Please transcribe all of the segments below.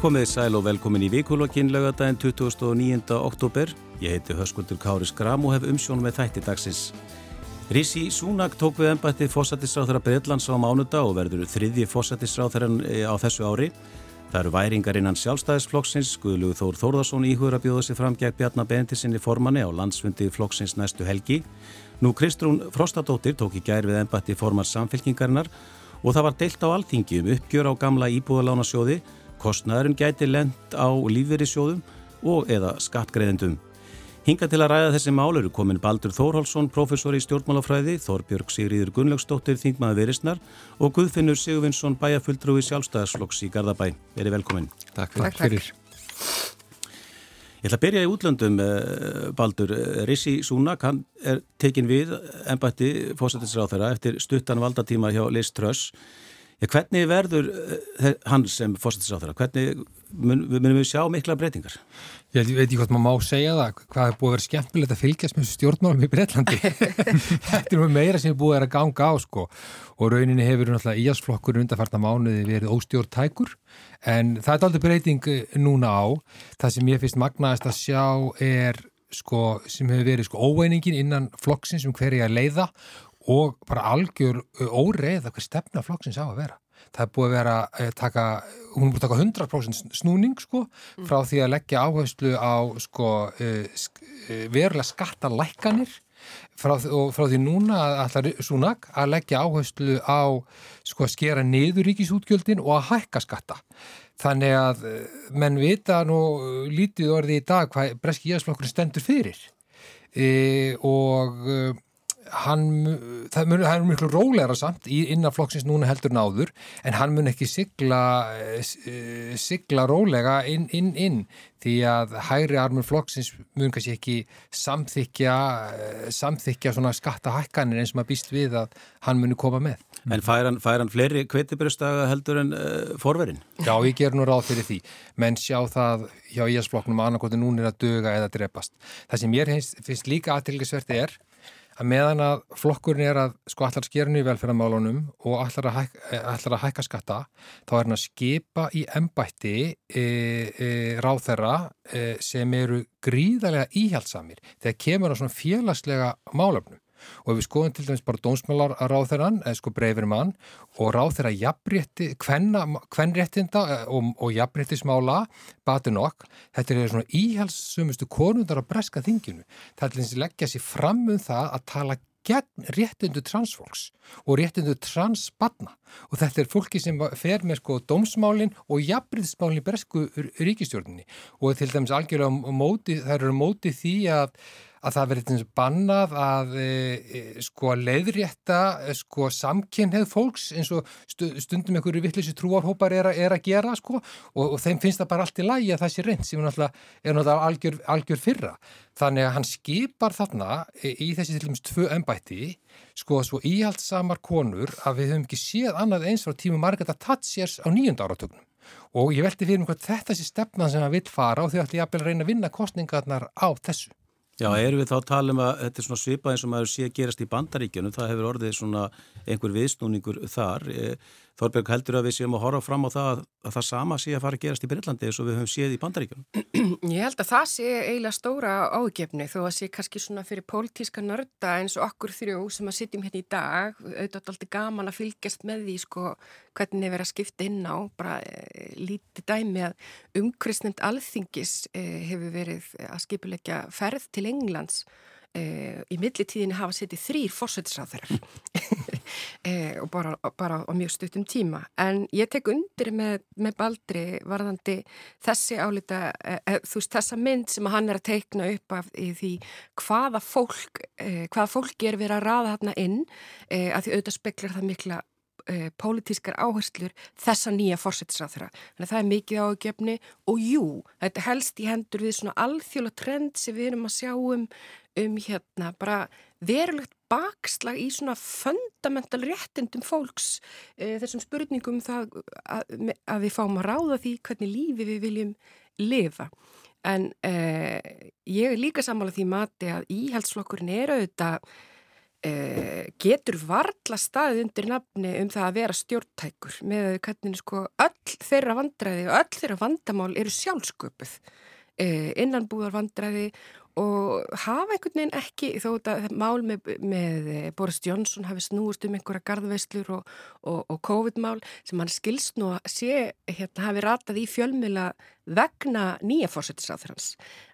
Komið sæl og velkomin í vikulokkin lögadaginn 29. oktober. Ég heiti Höskuldur Kári Skram og hef umsjón með þætti dagsins. Rísi Súnak tók við ennbætti fósættisráþara Breitlands á mánuda og verður þriðji fósættisráþaran eh, á þessu ári. Það eru væringar innan sjálfstæðisflokksins, Guðluð Þór Þórðarsson íhugur að bjóða sig fram gegn Bjarnar Bentinsinni formanni á landsfundi flokksins næstu helgi. Nú Kristrún Frostadóttir tók í gær við ennbætti formar samfélkingarinnar og það var deilt á alþingi um uppgjör á gamla íbúðalánasjóði Kostnæðurinn gæti lent á lífverðisjóðum og eða skattgreðendum. Hinga til að ræða þessi mál eru komin Baldur Þórhalsson, professor í stjórnmálafræði, Þorbjörg Sigriður Gunnlaugsdóttir, Þingmaður Verisnar og Guðfinnur Sigurvinsson, bæjaföldrúi sjálfstæðarslokks í Gardabæ. Veri velkomin. Takk, Takk fyrir. Ég ætla að byrja í útlöndum, eh, Baldur. Rissi Súnak, hann er tekin við ennbætti fósættisráð þeirra eftir stuttan valdatíma hjá Liz Truss. Ja, hvernig verður uh, hann sem fórsættisáþara? Hvernig mun, munum við sjá mikla breytingar? Ég veit ekki hvort maður má segja það, hvað er búið að vera skemmtilegt að fylgjast með stjórnmálum í Breitlandi. Þetta er meira sem er búið að ganga á sko og rauninni hefur náttúrulega íhalsflokkur undarfarta mánuði verið óstjórntækur en það er aldrei breyting eh, núna á. Það sem ég finnst magnaðist að sjá er sko sem hefur verið sko óveiningin innan flokksins um hverja leiða og bara algjör óreið að hver stefna flokksins á að vera. Það er búið að vera að taka, hún er búið að taka 100% snúning sko mm. frá því að leggja áherslu á sko verulega skattalækkanir frá, og frá því núna allar súnag að leggja áherslu á sko að skera niður ríkisútgjöldin og að hækka skatta. Þannig að menn vita nú lítið orði í dag hvað breski jæðsflokkurinn stendur fyrir e, og hann, það mun, er miklu róleira samt í innanflokksins núna heldur náður en hann mun ekki sigla eh, sigla rólega inn, inn, inn því að hægri armur flokksins mun kannski ekki samþykja eh, samþykja svona skattahækkanir eins og maður býst við að hann muni koma með. En fær hann, fær hann fleiri kveitibrjöstaga heldur en uh, forverin? Já, ég ger nú ráð fyrir því menn sjá það hjá íhalsflokknum að annarkoti núna er að döga eða drepast. Það sem ég finnst líka aðtilgisverti er að meðan að flokkurinn er að sko allar skerinu í velferðamálunum og allar að, hæk, allar að hækka skatta þá er hann að skipa í embætti e, e, ráþerra e, sem eru gríðarlega íhjaldsamir þegar kemur á svona félagslega málöfnum og við skoðum til dæmis bara dónsmálar að ráð þeirra eða sko breyfir mann og ráð þeirra jafnrétti, hvernréttinda eh, og, og jafnréttismála bati nokk, þetta er svona íhalsumustu konundar á breska þinginu. Það er þess að leggja sér fram um það að tala gegn réttindu transfólks og réttindu transbanna og þetta er fólki sem fer með sko dómsmálin og jafnréttismálin bresku ríkistjórnini og til dæmis algjörlega móti, það eru móti því að að það verið eins og bannað að e, e, sko leiðrétta e, sko samkynneið fólks eins og stundum einhverju vittlisir trúarhópar er, er að gera sko og, og þeim finnst það bara allt í lægi að það sé reynd sem er náttúrulega algjör, algjör fyrra. Þannig að hann skipar þarna e, í þessi til dæmis tvö ennbætti sko svo íhaldsamar konur að við höfum ekki séð annað eins frá tímu Margareta Thatchers á nýjunda áratögnum og ég veldi fyrir mig hvað þetta sé stefnan sem hann vil fara og þau ætti að reyna að vinna kostningarnar á þessu. Já, erum við þá að tala um að þetta er svona svipað eins og maður sé gerast í bandaríkjunum, það hefur orðið svona einhver viðsnúningur þar. Þorberg heldur að við séum að horfa fram á það að það sama sé að fara að gerast í Breitlandi eins og við höfum séð í bandaríkjum. Ég held að það sé eiginlega stóra ágefni þó að sé kannski svona fyrir pólitíska nörda eins og okkur þrjú sem að sitjum hérna í dag, auðvitað alltaf gaman að fylgjast með því sko hvernig við verðum að skipta inn á, bara e, lítið dæmi að umkristnend alþingis e, hefur verið að skipulegja ferð til Englands e, í millitíðinni hafa setið þrýr fórsættisráþarar e, og bara, bara á mjög stuttum tíma en ég tek undir með, með Baldri varðandi þessi álita e þú veist þessa mynd sem hann er að teikna upp af því hvaða fólk hvaða fólki er verið að raða þarna inn að því auðvitað speklar það mikla pólitískar áherslur þessa nýja fórsettisráþara. Þannig að það er mikið ágefni og jú, þetta helst í hendur við svona alþjóla trend sem við erum að sjá um um hérna bara verulegt bakslag í svona fundamental réttindum fólks e, þessum spurningum um það að, að við fáum að ráða því hvernig lífi við viljum lifa. En e, ég er líka sammála því mati að íhaldsflokkurinn er auðvitað uh, getur varla staðið undir nafni um það að vera stjórntækur með hvernig sko öll þeirra vandræði og öll þeirra vandamál eru sjálfsköpuð uh, innanbúðar vandræði og hafa einhvern veginn ekki þó að mál með, með Boris Johnson hafi snúist um einhverja gardveislur og, og, og COVID-mál sem hann skilst nú að sé hérna hafi ratað í fjölmila vegna nýja fórsetisráður hans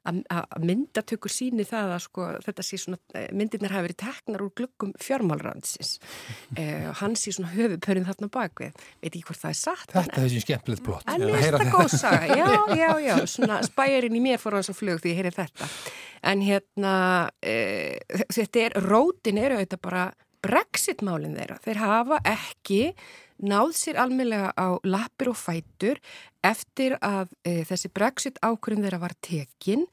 að myndatökur síni það að sko, þetta sé svona, eh, myndirnar hafi verið teknar úr glöggum fjármálransins eh, og hann sé svona höfupörinn þarna bakvið, veit ekki hvort það er satt Þetta er þessi skemmtilegt blótt En þetta góð saga, já, já, já. Svona spæjarinn í mér fór hans að flög því ég heyri þetta en hérna eh, þetta er, rótin eru auðvitað bara Brexit-málinn þeirra, þeir hafa ekki náð sér almeinlega á lappir og fætur eftir að e, þessi brexit ákvörðin þeirra var tekin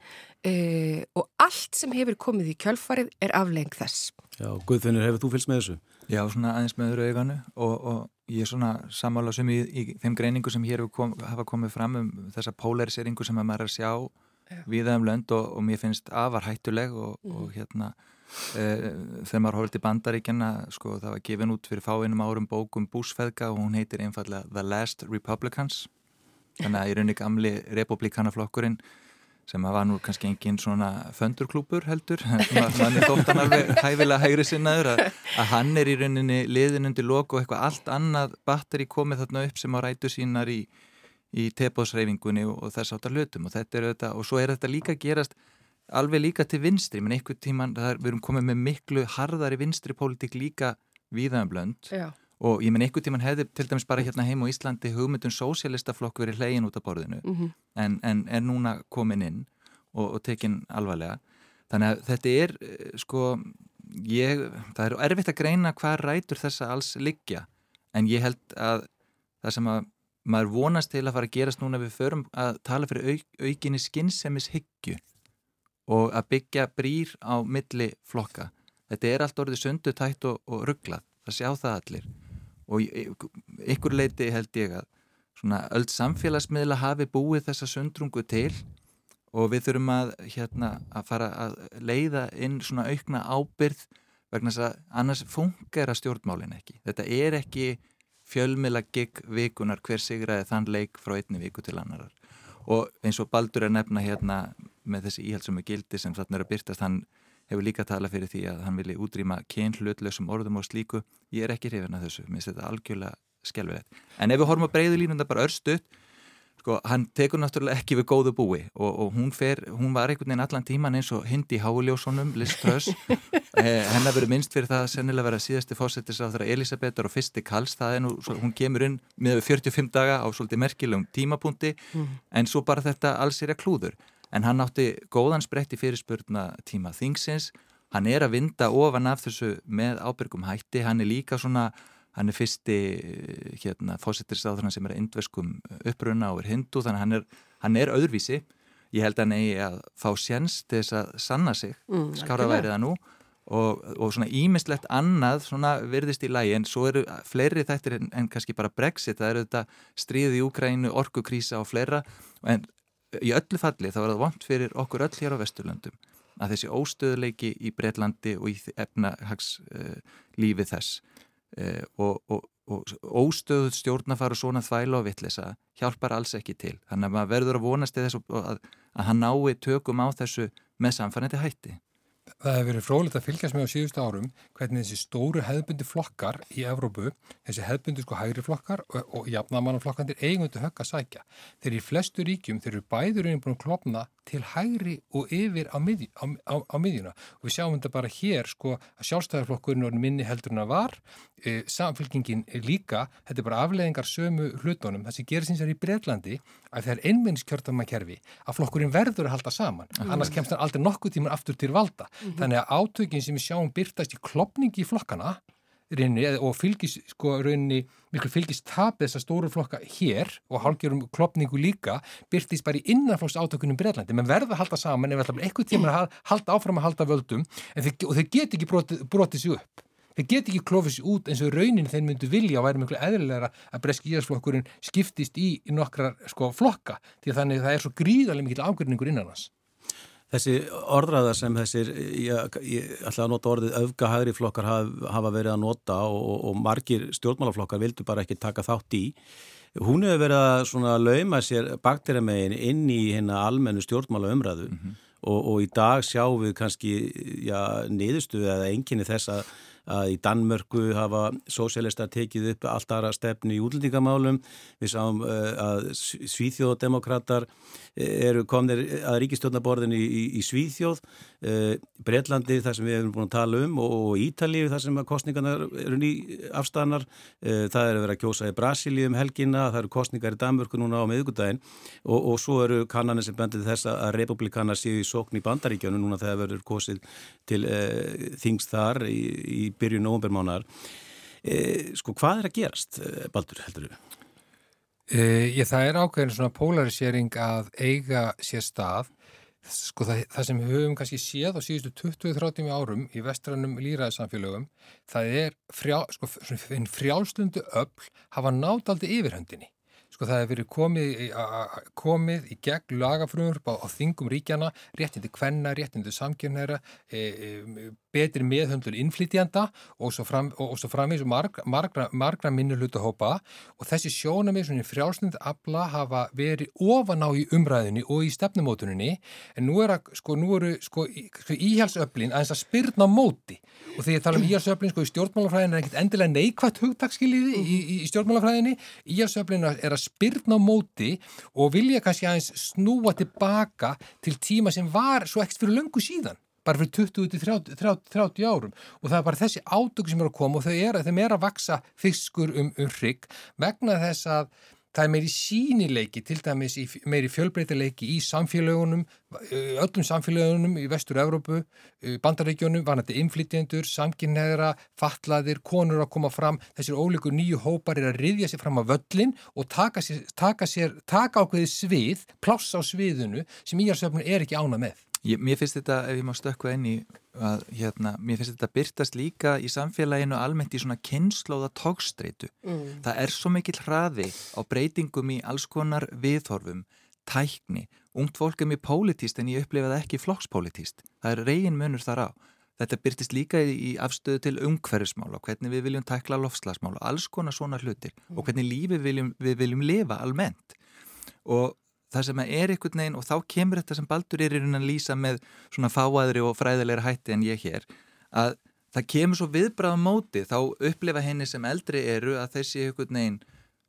e, og allt sem hefur komið í kjölfarið er afleng þess. Já, Guðfinnur, hefur þú fylgst með þessu? Já, svona aðeins með öðru auganu og, og ég er svona samála sem í, í þeim greiningu sem hér kom, hafa komið fram um þessa polariseringu sem að maður er að sjá Já. Viða um lönd og, og mér finnst afar hættuleg og, mm. og hérna Uh, þegar maður hóður til bandaríkjana sko það var gefin út fyrir fáinnum árum bókum búsfeðga og hún heitir einfallega The Last Republicans þannig að í rauninni gamli republikanaflokkurinn sem að var nú kannski engin svona föndurklúpur heldur þannig þóttan alveg hæfilega hægri sinnaður að, að hann er í rauninni liðin undir loku og eitthvað allt annað batteri komið þarna upp sem á rætu sínar í, í tepósreifingunni og, þess áttar hlutum. Og þetta er auðvitað og svo er þetta líka gerast alveg líka til vinstri, menn einhvern tíman er, við erum komið með miklu harðari vinstri pólitík líka viðanblönd um og ég menn einhvern tíman hefði til dæmis bara hérna heim á Íslandi hugmyndun sósélistaflokk verið hlegin út af borðinu mm -hmm. en, en er núna komin inn og, og tekin alvarlega. Þannig að þetta er eh, sko ég, það er erfitt að greina hvað rætur þessa alls liggja. En ég held að það sem að maður vonast til að fara að gerast núna við förum að tala fyrir auk, aukinni skinsemis hyggju og að byggja brýr á milli flokka. Þetta er allt orðið sundu, tætt og, og rugglað. Það sjá það allir. Og ykkur leiti held ég að svona öll samfélagsmiðla hafi búið þessa sundrungu til og við þurfum að, hérna, að fara að leiða inn svona aukna ábyrð vegna þess að annars funkera stjórnmálin ekki. Þetta er ekki fjölmila gig vikunar hver sigraði þann leik frá einni viku til annarar. Og eins og Baldur er nefna hérna með þessi íhaldsum með gildi sem þarna er að byrtast hann hefur líka talað fyrir því að hann vilji útrýma kynhlutlausum orðum og slíku ég er ekki hrifin að þessu, mér finnst þetta algjörlega skjálfilegt. En ef við horfum að breyðu línum það bara örstuðt, sko, hann tekur náttúrulega ekki við góðu búi og, og hún, fer, hún var einhvern veginn allan tíman eins og hindi háljósónum, Liz Truss eh, hennar verið minnst fyrir það að sennilega vera síðasti fósettis á þeirra Elisabethar og fyrsti Karls, það er nú, svo, hún kemur inn með 45 daga á svolítið merkilegum tímapunkti, mm. en svo bara þetta alls er að klúður. En hann átti góðan spretti fyrirspurna tíma þingsins, hann er að vinda ofan af þessu með ábyrgum hætti, hann er líka svona, hann er fyrsti hérna, fósittirstáðurna sem er indveskum uppruna og er hindu, þannig hann er, hann er öðruvísi, ég held að hann eigi að fá séns til þess að sanna sig, mm, skára væriða nú. Og, og svona ímislegt annað svona virðist í lægi en svo eru fleiri þættir en, en kannski bara Brexit, það eru þetta stríði í Úkrænu, orkukrísa og fleira. En í öllu falli þá er það vant fyrir okkur öll hér á Vesturlöndum að þessi óstöðuleiki í Breitlandi og í efnahagslífi uh, þess og, og, og óstöðuð stjórnafar og svona þvæla og vittlisa hjálpar alls ekki til. Þannig að maður verður að vonast í þessu að, að hann nái tökum á þessu með samfærandi hætti. Það hefur verið frólitt að fylgjast með á síðustu árum hvernig þessi stóru hefðbundi flokkar í Evrópu, þessi hefðbundi sko hægri flokkar og, og jafnamannaflokkandir eigundu högg að sækja. Þeir í flestu ríkjum, þeir eru bæðurinn búin að klopna til hægri og yfir á, miðj, á, á, á miðjuna. Og við sjáum þetta bara hér sko að sjálfstæðarflokkurinn orðin minni heldur en að var e, samfélkingin líka. Þetta er bara afleðingar sömu hlutunum. Það sem gerir síns að í Breitlandi að það er einminnskjörðamakerfi að flokkurinn verður að halda saman, mm. annars kemst hann aldrei nokkuð tíman aftur til valda, mm -hmm. þannig að átökin sem við sjáum byrtast í klopningi í flokkana reyni, og fylgis sko rauninni, miklu fylgist tap þessa stóru flokka hér og hálfgerum klopningu líka byrtist bara í innanflokks átökunum Breitlandi, menn verða að halda saman ef eitthvað tíma að halda áfram að halda völdum þeir, og þeir get ekki brotið, brotið sér upp þeir get ekki klófið sér út eins og raunin þeir myndu vilja og væri miklu eðlilega að breski íðarsflokkurinn skiptist í, í nokkrar sko flokka því að þannig það er svo gríðarlega mikil ágjörningur innan hans Þessi orðræða sem þessir, ég, ég ætla að nota orðið öfgahægri flokkar hafa, hafa verið að nota og, og margir stjórnmálaflokkar vildu bara ekki taka þátt í. Hún hefur verið að svona lauma sér bakterimegin inn í hérna almennu stjórnmála umræðu mm -hmm. og, og í dag sjáum við kannski já, niðurstuði eða enginni þess að að í Danmörku hafa sósélistar tekið upp allt aðra stefni í útlendingamálum. Við sáum uh, að Svíþjóðdemokrater eh, eru komnir að ríkistjórnaborðinu í, í, í Svíþjóð, uh, Breitlandi þar sem við hefum búin að tala um og, Ítalíu þar sem kostningarna eru ný afstannar. Uh, það er að vera að kjósa í Brasíli um helgina, það eru kostningar í Danmörku núna á miðugudaginn og, og svo eru kannanir sem bendið þess að republikanar séu í sókn í bandaríkjónu núna þegar verður kosið til þings þar í, í byrju nógumbermánar. E, sko, hvað er að gerast, e, Baldur, heldur þú? E, ég, það er ákveðin svona polarisering að eiga sér stað. Sko, það, það sem við höfum kannski séð á síðustu 20-30 árum í vestrannum líraðissamfélögum, það er frjá, sko, frjálslundu öll hafa nátt aldrei yfirhöndinni. Sko það hefur verið komið, komið í gegn lagafröður á, á þingum ríkjana, réttindi kvenna, réttindi samkjörnæra, e, e, betri meðhöndlur innflytjanda og svo, fram, framins margra, margra, margra minnuluta hópa og þessi sjónamið svona frjálsnind abla hafa verið ofan á í umræðinni og í stefnumótuninni. En nú er að, sko, eru sko, sko íhjálpsöflin aðeins að spyrna móti. Og þegar ég tala um íhjálpsöflin sko í stjórnmálafræðinu er ekkit endilega neikvægt hugtakskiliði í, í, í stjórnmálafræðinni, íhjálpsöflin er að spyrna móti og vilja kannski aðeins snúa tilbaka til tíma sem var svo ekkert fyrir löngu síðan bara fyrir 20-30 árum. Og það er bara þessi ádöku sem er að koma og þau er, þeim er að vaksa fiskur um, um hrygg vegna þess að það er meiri sínileiki, til dæmis meiri fjölbreytileiki í samfélagunum, öllum samfélagunum í vestur-Európu, bandaríkjónum, vanandi inflytjendur, samkynneðra, fatlaðir, konur að koma fram, þessir ólíkur nýju hópar er að riðja sér fram á völlin og taka, sér, taka, sér, taka ákveði svið, pláss á sviðinu sem íjarsöfnun er ekki ána með. Ég, mér finnst þetta, ef ég má stökka inn í að, hérna, mér finnst þetta byrtast líka í samfélaginu almennt í svona kynnslóða tókstreitu. Mm. Það er svo mikill hraði á breytingum í alls konar viðhorfum, tækni, ungt fólk er mjög pólitíst en ég upplifa það ekki flokkspólitíst. Það er reygin munur þar á. Þetta byrtist líka í, í afstöðu til umhverfismála hvernig við viljum tækla lofslagsmála alls konar svona hlutir mm. og hvernig lífi við viljum, við viljum lifa almennt. Og það sem er einhvern veginn og þá kemur þetta sem Baldur er í raunin að lýsa með svona fáaðri og fræðilegra hætti en ég hér að það kemur svo viðbráða móti. Þá upplifa henni sem eldri eru að þessi einhvern veginn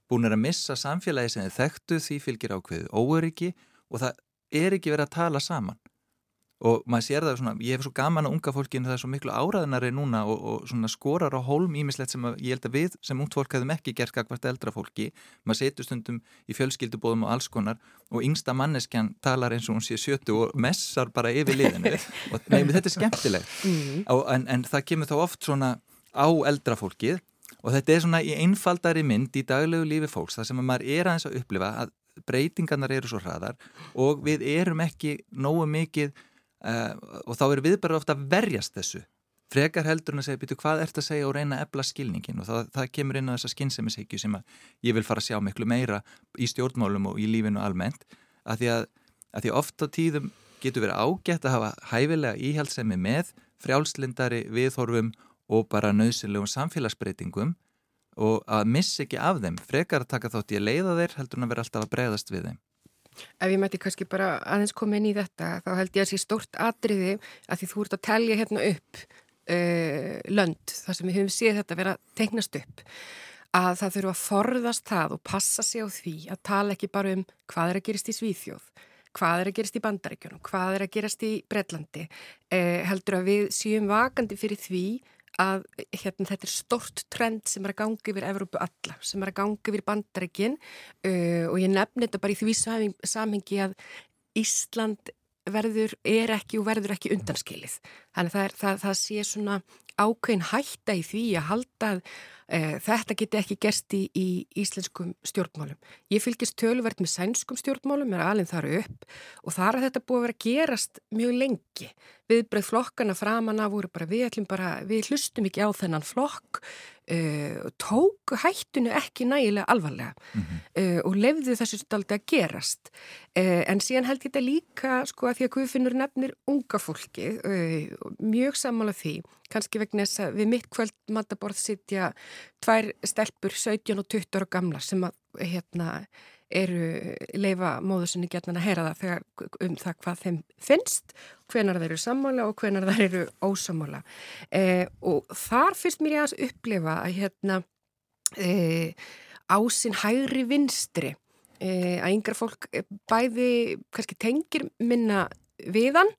búin að missa samfélagi sem þið þekktu því fylgir ákveðu óöryggi og það er ekki verið að tala saman og maður sér það svona, ég hef svo gaman að unga fólkinu það er svo miklu áraðinari núna og, og svona skorar á hólm ímislegt sem að, ég held að við sem ungt fólk hefðum ekki gert kakvart eldra fólki, maður setur stundum í fjölskyldubóðum og alls konar og yngsta manneskjan talar eins og hún sé sjötu og messar bara yfir liðinu. Og nefnir þetta er skemmtilegt. Mm. en, en það kemur þá oft svona á eldra fólkið og þetta er svona í einfaldari mynd í daglegu lífi fólks það sem maður er aðeins að upplifa að breytingarnar eru svo hraðar og við erum ekki nógu mikið uh, og þá er viðbæra ofta að verjast þessu. Frekar heldur en að segja, býtu hvað ert að segja og reyna að ebla skilningin og það, það kemur inn á þessa skynnsemishyggju sem ég vil fara að sjá miklu meira í stjórnmálum og í lífinu almennt. Að því að, að því ofta tíðum getur verið ágætt að hafa hæfilega íhaldsemi með frjálslindari viðhorfum og bara nöðsynlegum samfélagsbreytingum og að missa ekki af þeim. Frekar að taka þátt í að leiða þeir heldur en að vera alltaf að breyðast við þeim Ef ég mæti kannski bara aðeins koma inn í þetta þá held ég að það sé stort atriði að því þú ert að telja hérna upp uh, lönd þar sem við höfum séð þetta vera tegnast upp að það þurfa að forðast það og passa sig á því að tala ekki bara um hvað er að gerast í Svíþjóð hvað er að gerast í Bandaríkjunum, hvað er að gerast í Breitlandi, eh, heldur að við séum vakandi fyrir því að hérna, þetta er stort trend sem er að gangi yfir Evrópu alla, sem er að gangi yfir bandarækin uh, og ég nefnir þetta bara í því samhengi að Ísland verður, er ekki og verður ekki undanskilið. Þannig að það, það, það sé svona ákveðin hætta í því að halda Eh, þetta geti ekki gerst í, í íslenskum stjórnmálum. Ég fylgist töluvert með sænskum stjórnmálum, er alveg þar upp og þar er þetta búið að vera gerast mjög lengi. Viðbröð flokkana framanna voru bara við bara, við hlustum ekki á þennan flokk, uh, tók hættunu ekki nægilega alvarlega mm -hmm. uh, og lefðu þessu staldi að gerast. Uh, en síðan held ég þetta líka sko að því að Guðfinnur nefnir unga fólki, mjög sammála því kannski vegna þess að við mitt kvöld mataborð sitja tvær stelpur 17 og 20 ára gamla sem að hérna eru leifa móðusinni getnan að heyra það þegar, um það hvað þeim finnst, hvenar þeir eru sammála og hvenar þeir eru ósammála. Eh, og þar fyrst mér ég að upplefa að hérna eh, ásinn hægri vinstri eh, að yngra fólk bæði kannski tengir minna viðan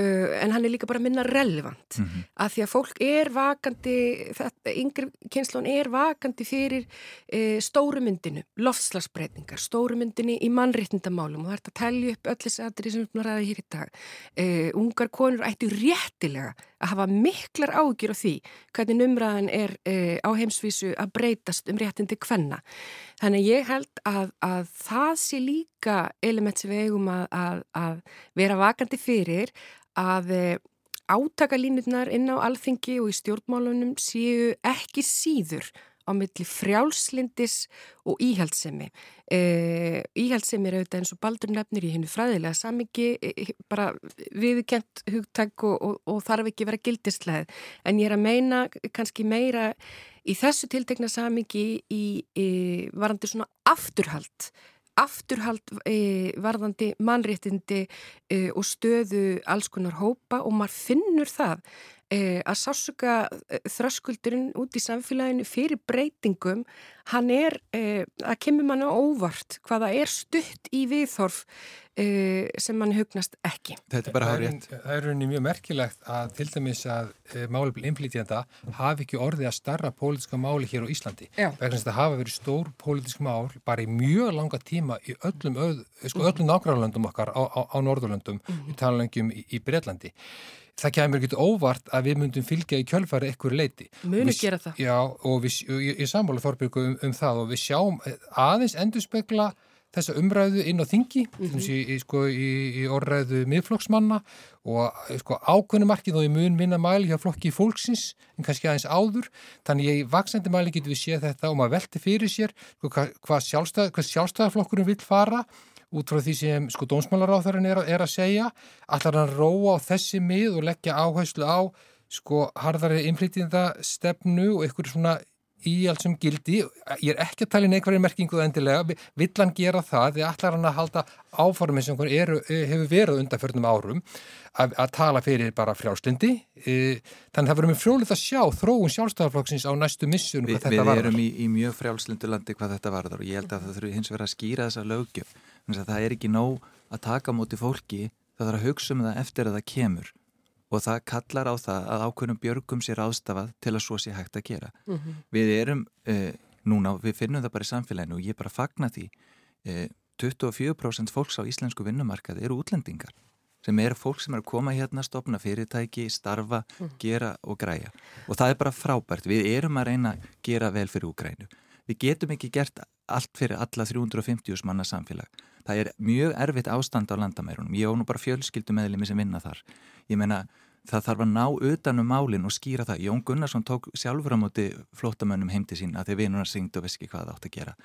en hann er líka bara minna relevant mm -hmm. að því að fólk er vakandi þetta, yngri kynnslón er vakandi fyrir uh, stórumyndinu loftslagsbreytingar, stórumyndinu í mannréttindamálum. Og það er að tellja upp öll þessi aðri sem við ræðum hér í dag. Uh, ungar konur ættu réttilega að hafa miklar ágjur á því hvernig umræðan er á heimsvísu að breytast um réttindi hvenna þannig ég held að, að það sé líka element sem við eigum að, að, að vera vakandi fyrir að eh, átakalínurnar inn á alþingi og í stjórnmálunum séu ekki síður á milli frjálslindis og íhaldsemi. E, íhaldsemi er auðvitað eins og baldur nefnir í hennu fræðilega samingi, e, bara viðkent hugtæk og, og, og þarf ekki vera gildisleið. En ég er að meina kannski meira í þessu tiltekna samingi í, í varandi svona afturhald afturhald e, varðandi mannréttindi e, og stöðu alls konar hópa og maður finnur það að sásuga e, þröskuldurinn út í samfélaginu fyrir breytingum, hann er e, að kemur manna óvart hvaða er stutt í viðþorf e, sem mann hugnast ekki. Þetta er bara hárið. Það er rauninni mjög merkilegt að til dæmis að málefl innflytjanda hafi ekki orðið að starra pólitiska máli hér á Íslandi. Vegna þess að það hafa verið stór pólitisk mál bara í mjög langa tíma í öllum, öð, sko, öllum nákvæmlandum okkar á, á, á Norðurlöndum, mm -hmm. í talanlegum í, í Breitlandi það kemur ekkert óvart að við myndum fylgja í kjölfari ekkur leiti. Munu gera það. Já, og við, ég sammála Þorbjörgu um, um það og við sjáum aðeins endurspegla þessa umræðu inn á þingi, mm -hmm. í, í, sko, í, í orðræðu miðflokksmanna og sko, ákvönumarkið og í mun minna mæli hjá flokki fólksins en kannski aðeins áður, þannig ég í vaksandi mæli getur við séð þetta og maður velti fyrir sér sko, hvað, hvað sjálfstæð, sjálfstæðarflokkurinn vil fara út frá því sem sko dómsmálaráþarinn er, er að segja, allar hann róa á þessi mið og leggja áherslu á sko harðari innflytjandastefnu og einhverju svona í allt sem gildi, ég er ekki að tala í neikværi merkingu það endilega, vill hann gera það? Því allar hann að halda áformið sem er, e, hefur verið undanförnum árum að, að tala fyrir bara frjálslindi e, þannig að það verður með frjólið að sjá þróun sjálfstæðarflokksins á næstu missunum Vi, Við erum í, í mjög frjálslindu landi hvað þetta varður og ég held að það þurfi hins vegar að skýra þessa að það er ekki nóg að taka múti fólki það þarf að hugsa um það eftir að það kemur og það kallar á það að ákveðnum björgum sér ástafað til að svo sé hægt að gera. Mm -hmm. Við erum eh, núna, við finnum það bara í samfélaginu og ég bara fagna því eh, 24% fólks á íslensku vinnumarkaði eru útlendingar sem eru fólk sem er að koma hérna, stopna fyrirtæki, starfa, mm. gera og græja og það er bara frábært. Við erum að reyna að gera vel fyrir úgrænu. Við getum ekki gert allt fyrir alla 350 manna samfélag það er mjög erfitt ástand á landamærunum. Ég á nú bara fjölskyldu meðlemi sem vinna þar. Ég meina það þarf að ná utanum málinn og skýra það. Jón Gunnarsson tók sjálfur á móti flótamönnum heimti sín að þeir vinuna syngt og veski hvað það átt að gera.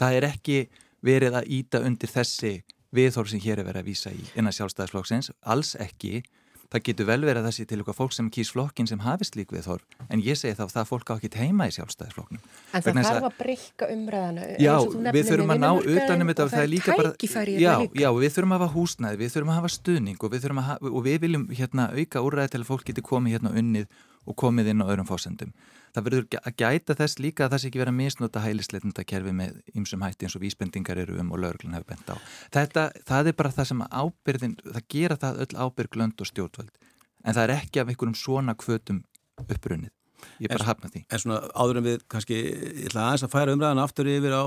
Það er ekki verið að íta undir þessi viðhór sem hér er verið að vísa í innan sjálfstæðisflokksins, alls ekki það getur vel verið að það sé til eitthvað fólk sem kýrs flokkin sem hafi slík við þorf en ég segi þá að það fólk á ekki heima í sjálfstæðisflokknum. En það þarf að breyka umræðanu Já, við þurfum að ná utanum þetta og það er líka bara já, já, við þurfum að hafa húsnæði, við þurfum að hafa stuðning og við, hafa, og við viljum hérna, auka úræði til að fólk geti komið hérna unnið og komið inn á öðrum fósendum. Það verður að gæta þess líka að það sé ekki verið að misnota hælisleitndakerfi með ymsum hætti eins og vísbendingar eru um og lögurlun hefur bent á. Þetta, það er bara það sem ábyrðin, það gera það öll ábyrg lönd og stjórnvöld. En það er ekki af einhverjum svona kvötum uppbrunnið. Ég bara hafna því. En svona áður en við kannski, ég ætla aðeins að færa umræðan aftur yfir á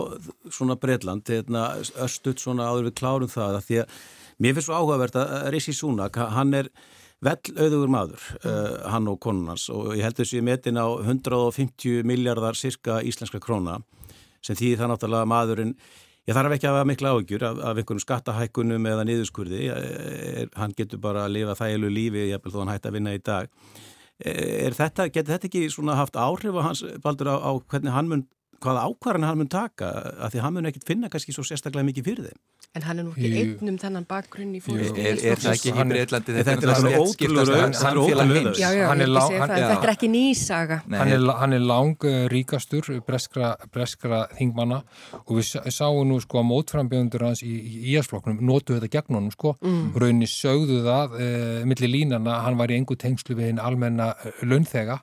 svona Breitland, hérna, östut svona áður við klárum það að því að mér finnst svo áhugavert að Rissi Súnak, hann er vel auðugur maður, uh, hann og konunans og ég held þessu í metin á 150 miljardar cirka íslenska króna sem því það náttúrulega maðurinn Ég þarf ekki að hafa mikla áhugjur af, af einhvernum skattahækkunum eða niðurskurði. Er, hann getur bara að lifa þægilu lífi, ég vel þó hann hætti að vinna í dag. Er þetta, getur þetta ekki haft áhrif á hans, Baldur, á, á hvernig hann mun, hvaða ákvarðan hann mun taka? Af því hann mun ekkit finna kannski svo sérstaklega mikið fyrir þeim. En hann er nú ekki einn um þennan bakgrunn í fólk. Er, er það ekki í Breitlandi? Þetta er ótrúlega Já, já, ég segja það. Þetta er ekki nýsaga. Hann er, hann er lang ríkastur breskra, breskra þingmanna og við sáum nú sko að mótframbjöndur hans í íasflokknum notuðu þetta gegn honum sko mm. og rauninni sögðu það e, millir línana hann var í engu tengslu við hinn almenna launþega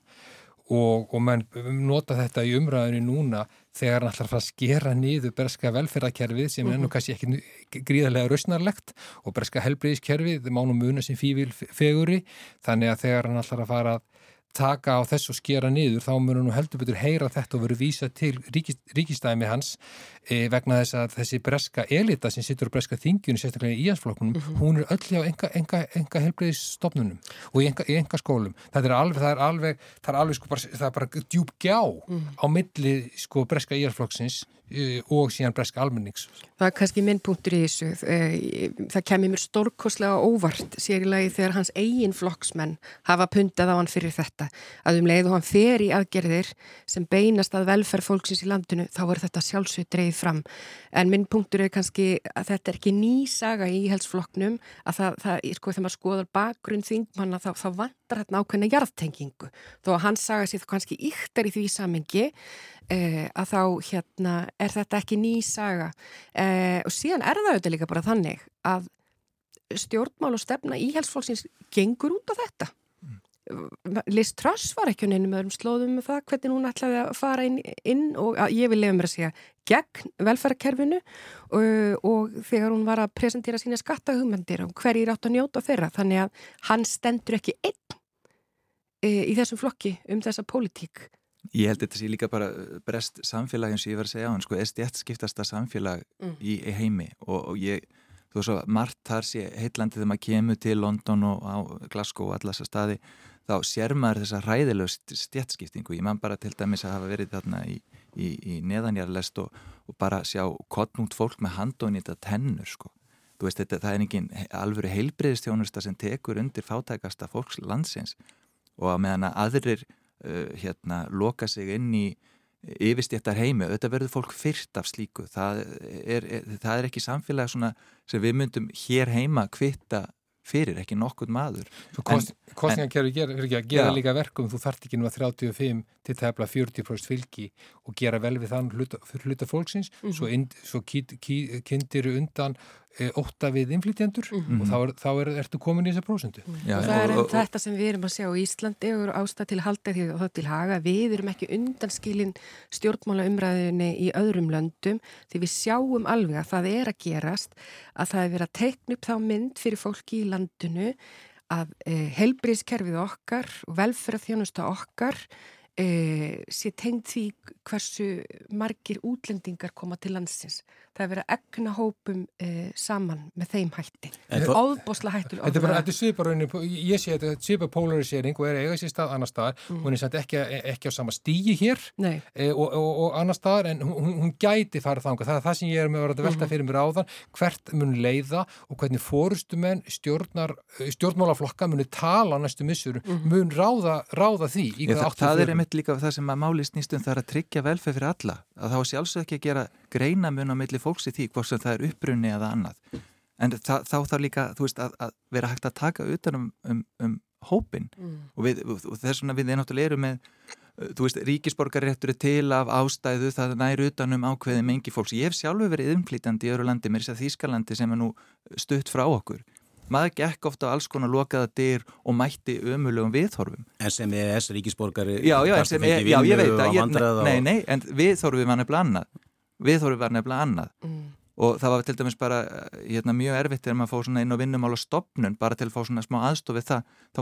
og, og menn nota þetta í umræðinu núna þegar hann ætlar að skera niður berska velferðarkerfið sem er nú mhm. kannski ekki gríðarlega rausnarlegt og berska helbriðiskerfið, það má nú muna sem fývil feguri, þannig að þegar hann ætlar að fara að taka á þess og skera niður þá munum nú heldur betur heyra þetta og veru vísa til ríkist, ríkistæmi hans vegna þess að þessi breska elita sem sittur á breska þingjunni, sérstaklega í íhansflokkunum, mm -hmm. hún er öll hjá enga, enga, enga helbreyðisstofnunum og í enga, í enga skólum. Það er alveg, það er alveg, það er alveg sko bara, það er bara djúb gjá mm -hmm. á milli sko breska íhansflokksins e, og síðan breska almennings. Það er kannski minn punktur í þessu. E, það kemur mér stórkoslega óvart sér í lagi þegar hans eigin flokksmenn hafa pundað á hann fyrir þetta. Að um leið og hann fer í aðgerðir sem beinast að velferð fólksins í landinu þá er þetta sjálfsveit dreif fram. En minn punktur er kannski að þetta er ekki ný saga í íhalsflokknum að það, það sko, þegar maður skoðar bakgrunn þingmanna þá, þá vantar hérna ákveðna jarðtengingu. Þó að hans saga sér kannski yktar í því samengi eh, að þá hérna er þetta ekki ný saga. Eh, og síðan er það auðvitað líka bara þannig að stjórnmál og stefna íhalsflokksins gengur út á þetta. Liz Truss var ekki nefnum öðrum slóðum með það hvernig hún ætlaði að fara inn, inn og að, ég vil lefa mér að segja gegn velferðarkerfinu og, og þegar hún var að presentera sína skattahugmyndir og hverjir átt að njóta þeirra þannig að hann stendur ekki einn e, í þessum flokki um þessa pólitík. Ég held þetta sé líka bara brest samfélag eins og ég var að segja á hann sko, SDF skiptasta samfélag mm. í, í heimi og, og ég þú veist svo, margt þar sé heitlandi þegar maður kemur til London og Glasgow og alla þessa staði þá sér maður þessa ræðilegust stjætskiptingu. Ég man bara til dæmis að hafa verið þarna í, í, í neðanjarlest og, og bara sjá kottnútt fólk með handónita tennur sko. Veist, þetta, það er engin alvöru heilbreyðistjónusta sem tekur undir fátækasta fólks landsins og að meðan að aðrir uh, hérna loka sig inn í yfirstjættar heimi, auðvitað verður fólk fyrst af slíku, það er, er, það er ekki samfélag sem við myndum hér heima kvitta fyrir, ekki nokkur maður. Kostningarkerfi gera, gera líka verkum þú þart ekki nú að 35 til tefla 40% fylgi og gera vel við þann hluta, hluta fólksins. Mm -hmm. svo, in, svo kynntir undan e, ótta við inflytjendur mm -hmm. og þá, er, þá er, ertu komin í þessa prósundu. Mm -hmm. Það er og, og, þetta sem við erum að sjá í Íslandi og ástað til halda því og það til haga. Við erum ekki undanskilin stjórnmála umræðinni í öðrum löndum því við sjáum alveg að það er að gerast að það er verið að teikna upp þá mynd fyrir fólki í landinu að eh, helbriðskerfið okkar og velferðarþjónusta okkar eh, sé tengd því hversu margir útlendingar koma til landsins. Það er verið að egna hópum eh, saman með þeim hætti. Óðbosla hættur. Þetta er bara, þetta er sviparauðinu, ég sé þetta, svipar polarisering og er eiga sér stað annar staðar. Mm. Hún er samt ekki, ekki á sama stígi hér e, og, og, og annar staðar en hún, hún gæti farið þanga. Það er það sem ég er með að velta mhm. fyrir mér áðan. Hvert mun leiða og hvernig fórustumenn stjórnmálaflokka muni tala næstu missur, mm. mun ráða, ráða því í hvað áttu fyrir einmitt líka það sem að máli snýstum það er að tryggja velferð fyrir alla að þá er sjálfsög ekki að gera greina mun á milli fólks í því hvort sem það er upprunni eða annað. En það, þá þarf líka veist, að, að vera hægt að taka utan um, um, um hópin mm. og, við, og þess vegna við náttúrulega erum með uh, þú veist, ríkisborgarréttur er til af ástæðu það næri utanum ákveði mengi fólks. Ég hef sjálfur verið umflýtandi í öru landi mér þess að Þýskalandi sem er nú stutt frá okkur maður gekk ofta á alls konar lokaða dyr og mætti ömulegum viðhorfum. En sem EES ríkisborgari já, já, sem, e, já, ég veit að ég, nei, nei, en viðhorfum var nefnilega annað. Viðhorfum var nefnilega annað. Mm. og það var til dæmis bara hérna, mjög erfitt þegar maður fóð svona inn á vinnumál og stopnun bara til að fá svona smá aðstofið það. Þá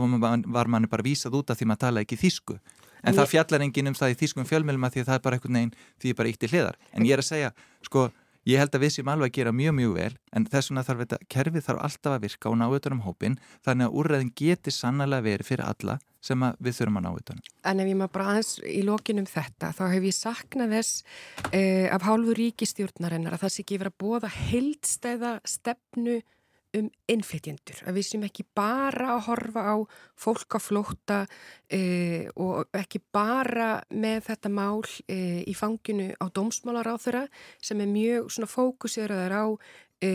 var manni bara vísað út af því maður tala ekki þýsku. En það fjallar enginn um það í þýskum fjölmjölum að því að það er bara eitthvað neginn því bara eitt í hliðar. En ég er að segja, sko ég held að við séum alveg að gera mjög mjög vel en þess vegna þarf þetta, kerfið þarf alltaf að virka og ná utanum hópin þannig að úrræðin geti sannlega verið fyrir alla sem við þurfum að ná utanum. En ef ég maður bara aðeins í lokinum þetta þá hef ég saknað þess eh, af hálfu ríkistjórnarinnar að það sé ekki verið að bóða heildstæða stefnu um innflytjendur, að við sem ekki bara að horfa á fólk á flótta e, og ekki bara með þetta mál e, í fanginu á dómsmálaráþura sem er mjög svona fókuseraður á e,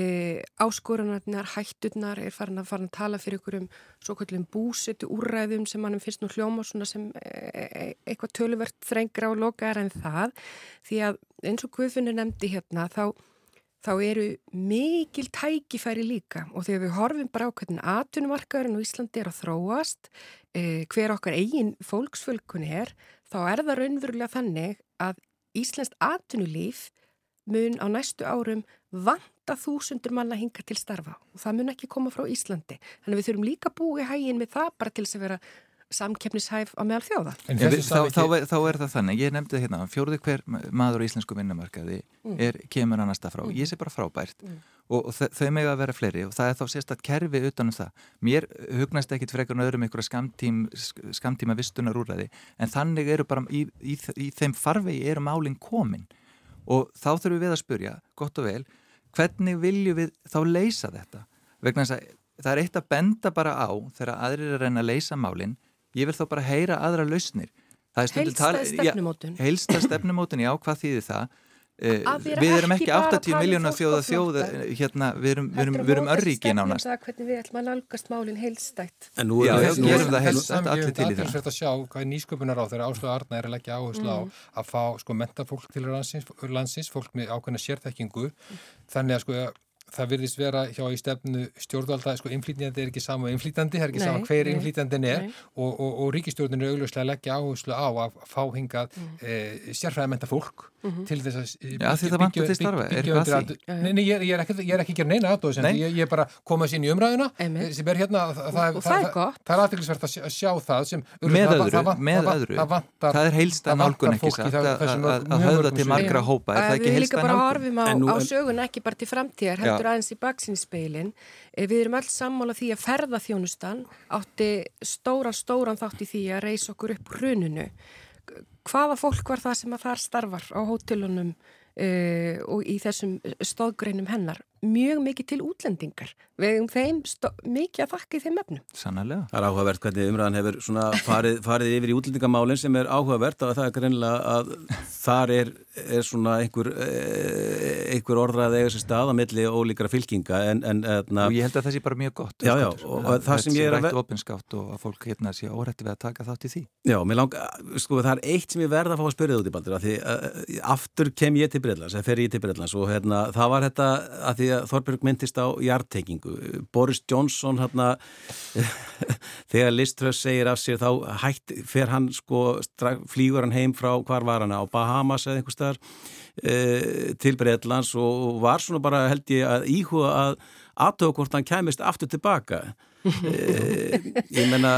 áskorunarnar, hætturnar, er farin að fara að tala fyrir ykkur um svo kallum búsetu úrræðum sem mannum finnst nú hljóma sem eitthvað töluvert þrengra og loka er en það. Því að eins og Guðfinnur nefndi hérna þá þá eru mikil tækifæri líka og þegar við horfum bara á hvernig atvinnumarkaðurinn og Íslandi er að þróast, eh, hver okkar eigin fólksfölkun er, þá er það raunverulega þannig að Íslandst atvinnulíf mun á næstu árum vanta þúsundur manna hinga til starfa og það mun ekki koma frá Íslandi. Þannig að við þurfum líka búið hægin með það bara til þess að vera samkeppnishæf á meðal þjóða. En við, þá, ekki... þá, þá er það þannig, ég nefndi hérna, fjóruði hver maður á íslensku vinnumarkaði mm. er, kemur annars það frá, mm. ég sé bara frábært mm. og, og þau með að vera fleiri og það er þá sérstatt kerfi utanum það. Mér hugnast ekkit frekar en öðrum einhverja skamtím, skamtíma vistunar úrræði en þannig eru bara í, í, í þeim farvegi eru málinn komin og þá þurfum við að spurja, gott og vel, hvernig viljum við þá leysa þetta? Vegna þess að það er eitt að benda bara á þegar aðrir er að reyna að leysa málinn ég vil þá bara heyra aðra lausnir. Heilstað stefnumótun. Heilstað stefnumótun, já, hvað þýðir það? Uh, við erum ekki 80 um miljónu þjóða þjóða hérna, við erum, erum, erum örriki nánast. um hvernig við ætlum að nálgast málinn heilstætt en nú já, við gerum það heilstætt allir til í það. að sjá hvað nýsköpunar á þeirra Áslu Arna er að leggja áherslu á mm. að fá sko mentafólk til landsins, landsins fólk með ákveðna sérþekkingu. Þannig að sko það virðist vera hjá í stefnu stjórnvalda, sko, inflýtjandi er ekki sama inflýtjandi, það er ekki nei, sama hver inflýtjandin er. og, og, og ríkistjórninu er augljóslega að leggja áherslu á að fá hingað mm. e, sérfræðamenta fólk mm -hmm. til þess að ja, byggja, byggja, byggja undir að... Nei, nei, ég er ekki, ég er ekki að gera neina aðdóðsend, ég, ég er bara komað sér inn í umræðuna Amen. sem er hérna, það, er aðtilsvert að sjá það sem með öðru, með öðru. það er heilsta nálgun ekki sagt að höfða til margra hópa, er það ekki heilsta nálgun? Heldur aðeins í baksins speilin. Eh, við erum alls sammála því að ferða þjónustan átti stóran, stóran þátt í því að reysa okkur upp hrununu. Hvaða fólk var það sem að þar starfar á hótelunum uh, og í þessum stóðgreinum hennar? Mjög mikið til útlendingar. Við hefum þeim mikið að þakka í þeim efnum. Sannarlega. Það er áhugavert hvernig umræðan hefur farið, farið yfir í útlendingamálinn sem er áhugavert og það er greinlega að þar er, er svona einhver, eh, einhver orðræð eða þessi stað á milli ólíkra fylkinga en, en, en, og ég held að það sé bara mjög gott já, já, og það, það sem ég er að verða opinskátt og að fólk hérna sé órætti við að taka þátt í því. Já, mér langar, sko það er eitt sem ég verða að fá að spyrja út í baldur því uh, aftur kem ég til Breitlands, að Þorbjörg myndist á hjartekingu. Boris Johnson hérna, þegar Liströss segir af sér þá hætt, fer hann sko, flýgur hann heim frá hvar var hann á Bahamas eða einhver staðar e, til Breitlands og var svona bara held ég að íhuga að aðtöða hvort hann kæmist aftur tilbaka Eh, ég menna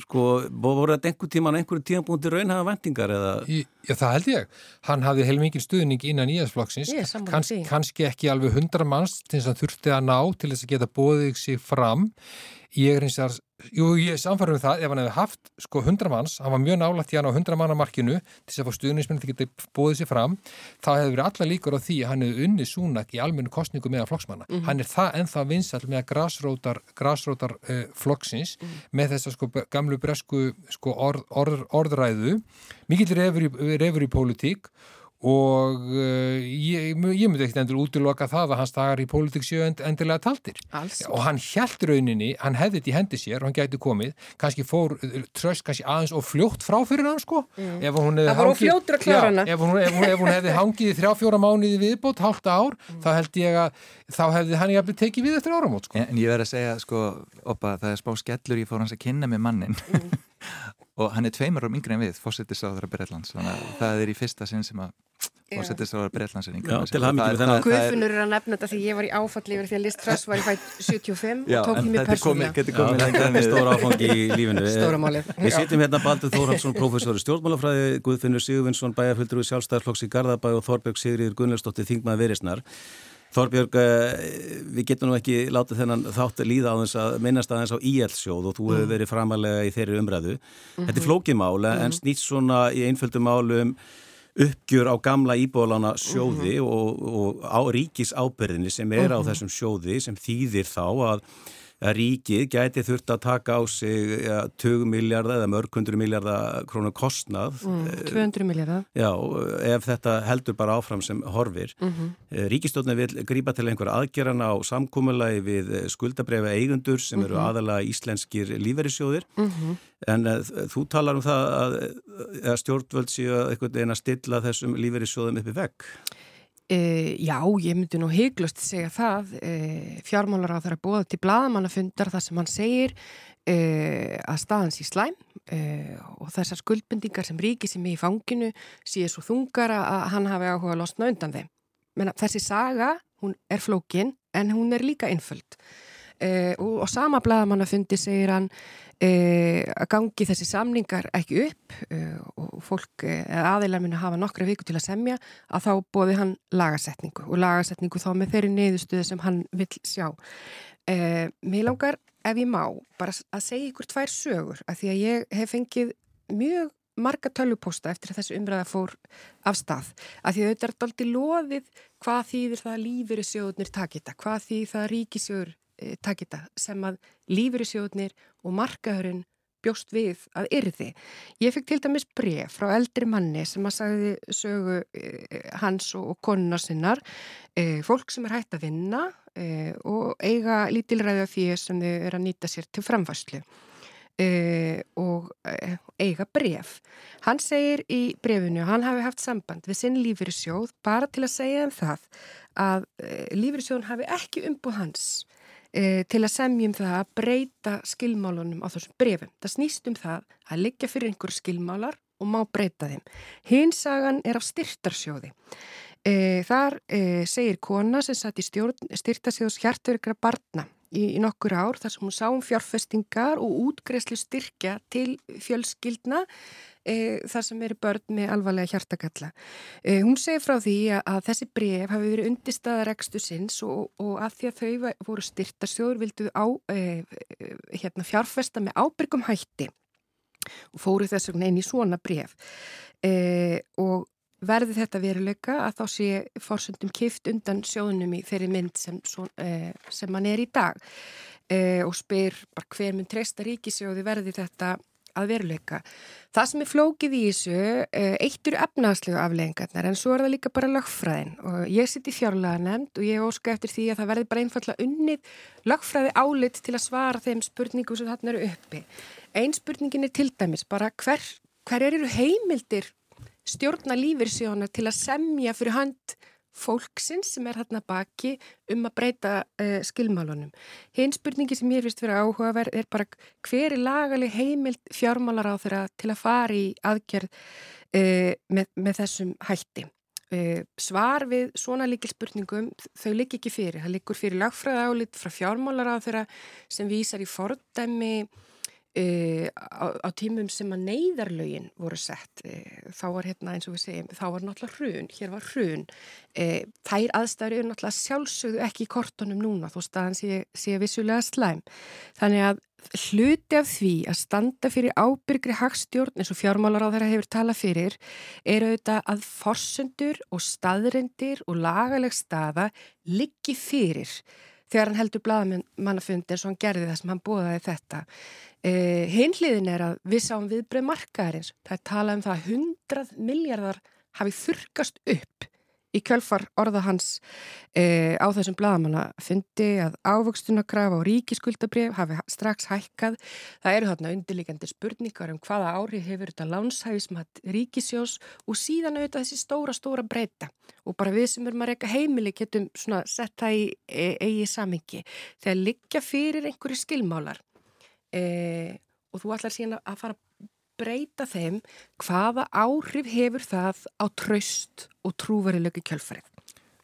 sko, voru þetta einhver tíman einhverju tímanbúndi raunhafa vendingar eða? Já, það held ég. Hann hafði heilmikið stuðning innan íðarsflokksins, Kans, kannski ekki alveg hundra manns til þess að þurfti að ná til þess að geta bóðið sig fram ég er eins og jú, ég er samfarið um það, ef hann hefði haft sko 100 manns, hann var mjög nálægt í hann á 100 manna markinu til þess að fá stuðnismenn til að geta bóðið sér fram, þá hefði verið alla líkur á því að hann hefði unni súnak í almennu kostningu meðan flokksmanna. Mm -hmm. Hann er það ennþá vinsall með græsrótar, græsrótar uh, flokksins mm -hmm. með þess að sko gamlu bresku sko orð, orð, orðræðu, mikill refur í, í pólitík og uh, ég, ég myndi ekkert endur útiloka það að hans dagar í pólitíksjö end, endilega taldir Alls. og hann held rauninni, hann hefði þetta í hendi sér og hann gæti komið, kannski fór uh, tröst kannski aðeins og fljótt frá fyrir hann sko, mm. ef hún hefði hangið já, ef, hún, ef, hún, ef hún hefði hangið í þrjá fjóra mánuði viðbót, hálta ár mm. þá held ég að, þá hefði hann jafnvel tekið við eftir áramót sko. En, en ég verði að segja sko, oppa, það er spá skellur ég fór hans að kynna með mannin mm. og hann er tveimur árum yngre en við, fósittis á þeirra Breitlands, þannig að það er í fyrsta sinn sem að til hamingi með þennan. Guðfunur er að nefna þetta því ég var í áfalli yfir því að Liz Truss var í fætt 75 Já, og tók er lengra Þetta er stóra áfangi í lífinu. Við sitjum hérna Baldur Þórhaldsson, professor í stjórnmálafræði, Guðfinnur Sigurvinsson, bæjarfyldur við sjálfstæðarflokks í Garðabæ og Þorbjörg Sigriður Gunnlaugsdóttir, Þingmaði Verisnar. Þorbjörg, eh, við getum nú ekki látið þennan þátt líða á þess að minnast aðeins á íelsjóð og þú hefur verið framalega í þeirri umræðu. Þetta er flókimál en snýst svona í einföldum málum uppgjör á gamla íbúðalána sjóði og, og á ríkis ábyrðinni sem er á þessum sjóði sem þýðir þá að ríkið gæti þurft að taka á sig ja, 20 miljardar eða mörg hundru miljardar krónu kostnað Mm, 200 miljardar. Já, ef þetta heldur bara áfram sem horfir. Mm. -hmm. Ríkistjóðin vil grípa til einhver aðgerana á samkúmulagi við skuldabrefa eigundur sem eru aðalega íslenskir lífeyrissjóðir. Mhm. En uh, þú talar um það að, að stjórnvöld séu einhvern veginn að stilla þessum lífeyrissjóðum uppi vekk. E, já, ég myndi nú hygglust segja það. E, fjármálar á þeirra bóða til blaðamannafundar þar sem hann segir e, að staðan sé slæm og þessar skuldbendingar sem ríki sem er í fanginu sé svo þungar að hann hafi áhuga að losna undan þeim. Menna, þessi saga, hún er flókin en hún er líka einföld. E, og á sama blaðamannafundi segir hann e, að gangi þessi samningar ekki upp e, og fólk aðeinar minna hafa nokkra viku til að semja að þá bóði hann lagasetningu og lagasetningu þá með þeirri neyðustuði sem hann vil sjá. Mér langar ef ég má bara að segja ykkur tvær sögur að því að ég hef fengið mjög marga tölvupósta eftir að þessu umræða fór af stað. Að því að þetta er daldi loðið hvað þýðir það að lífyrirsjóðunir takita, hvað þýðir það að ríkisjóður takita sem að lífyrirsjóðunir og markaðurinn bjóst við að yrði. Ég fekk til dæmis bref frá eldri manni sem að sagði sögu e, hans og, konuna sinnar, e, fólk sem er hægt að vinna og eiga lítilræði af því sem þau eru að nýta sér til framfæslu. Og eiga bref. Hann segir í brefinu að hann hafi haft samband við sinn lífyrirsjóð bara til að segja um það að lífyrirsjóðun hafi ekki umbúð hans til að semjum það að breyta skilmálunum á þessum brefum. Það snýst um það að liggja fyrir einhver skilmálar og má breyta þeim. Hinsagan er af styrtarsjóði. Þar segir kona sem satt í styrtarsjóðs hjartverkra barna í, í nokkur ár þar sem hún sá um fjárfestingar og útgreðslu styrkja til fjölskyldna e, þar sem eru börn með alvarlega hjartakalla. E, hún segir frá því að, að þessi bref hafi verið undirstaðar ekstu sinns og, og að því að þau voru styrtarsjóður vildu á, e, hérna, fjárfesta með ábyrgum hætti og fóru þess vegna inn í svona bref og verði þetta veruleika að þá sé fórsöndum kift undan sjóðunum í þeirri mynd sem, svo, eh, sem hann er í dag eh, og spyr hver mun treysta ríkisjóði verði þetta að veruleika. Það sem er flókið í þessu, eh, eitt eru efnagslegu afleggingarnar en svo er það líka bara lögfræðin og ég sitt í fjárlega nefnd og ég óska eftir því að það verði bara einfallega unnið lögfræði álit til að svara þeim spurningum sem þarna eru uppi. Einn spurningin er til dæmis bara hver, hver eru heimildir stjórna lífyrsjóna til að semja fyrir hand fólksins sem er hérna baki um að breyta uh, skilmálunum. Hinn spurningi sem ég finnst vera áhugaverð er bara hver er lagaleg heimild fjármálar á þeirra til að fara í aðgerð uh, með, með þessum hætti. Uh, svar við svona líkil spurningum þau lík ekki fyrir. Það líkur fyrir lagfræða álit frá fjármálar á þeirra sem vísar í fordæmi Uh, á, á tímum sem að neyðarlögin voru sett uh, þá var hérna eins og við segjum þá var náttúrulega hrun, hér var hrun. Uh, þær aðstæður eru náttúrulega sjálfsögðu ekki í kortunum núna þó staðan sé, sé vissulega slæm. Þannig að hluti af því að standa fyrir ábyrgri hagstjórn eins og fjármálar á þeirra hefur talað fyrir er auðvitað að forsendur og staðrendir og lagaleg staða liggi fyrir þegar hann heldur blaðamannafundi eins og hann gerði það sem hann bóðaði þetta. Uh, Hinliðin er að við sáum viðbröð markaðarins. Það er talað um það að 100 miljardar hafi þurkast upp í kjölfar orða hans uh, á þessum blaðamannafundi að ávöxtunakrafa og ríkiskuldabrif hafi strax hækkað. Það eru þarna undirlíkandi spurningar um hvaða ári hefur þetta lánshæfismat ríkisjós og síðan auðvitað þessi stóra, stóra breyta og bara við sem erum að reyka heimili getum svona sett það í e eigi samingi. Þegar liggja fyrir einhverju skilmálar e og þú ætlar síðan að fara breyta þeim, hvaða áhrif hefur það á tröst og trúverilöku kjölfarið?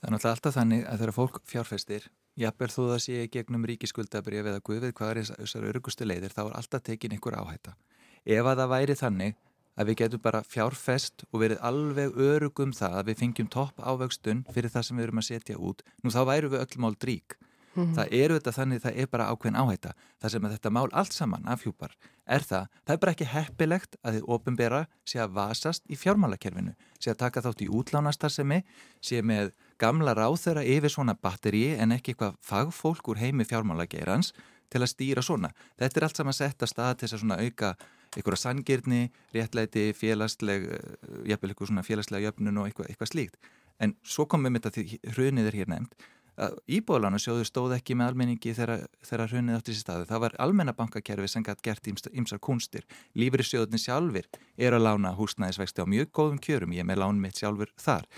Það er náttúrulega alltaf þannig að þegar fólk fjárfestir, jafnvel þú það sé gegnum ríkiskuldabrið eða guðvið hvað er þessar örugustu leiðir, þá er alltaf tekin ykkur áhætta. Ef að það væri þannig að við getum bara fjárfest og verið alveg örugum það að við fengjum topp ávöxtun fyrir það sem við erum að setja út, nú þá væru við öll mál drík. Mm -hmm. Það eru þetta þannig það er bara ákveðin áhætta. Það sem að þetta mál allt saman afhjúpar er það, það er bara ekki heppilegt að þið ofinbera sé að vasast í fjármálakerfinu, sé að taka þátt í útlánastarsemi, sé með gamla ráþöra yfir svona batteri en ekki eitthvað fagfólk úr heimi fjármálagerans til að stýra svona. Þetta er allt saman sett að staða til þess að auka einhverja sangirni, réttlæti, félagsleg, eh, jafnvel eitthvað svona félagslega jöfnun og eitthvað, eitthvað slíkt. En svo komum við með þetta því hrunið er hér nefnd að Íbóðlánu sjóðu stóð ekki með almenningi þegar hrunið átti sér staðu. Það var almennabankakerfi sem gætt gert ymsar kunstir. Lífri sjóðunni sjálfur er að lána húsnæðisvexti á mjög góðum kjörum. Ég með lánum mitt sjálfur þar.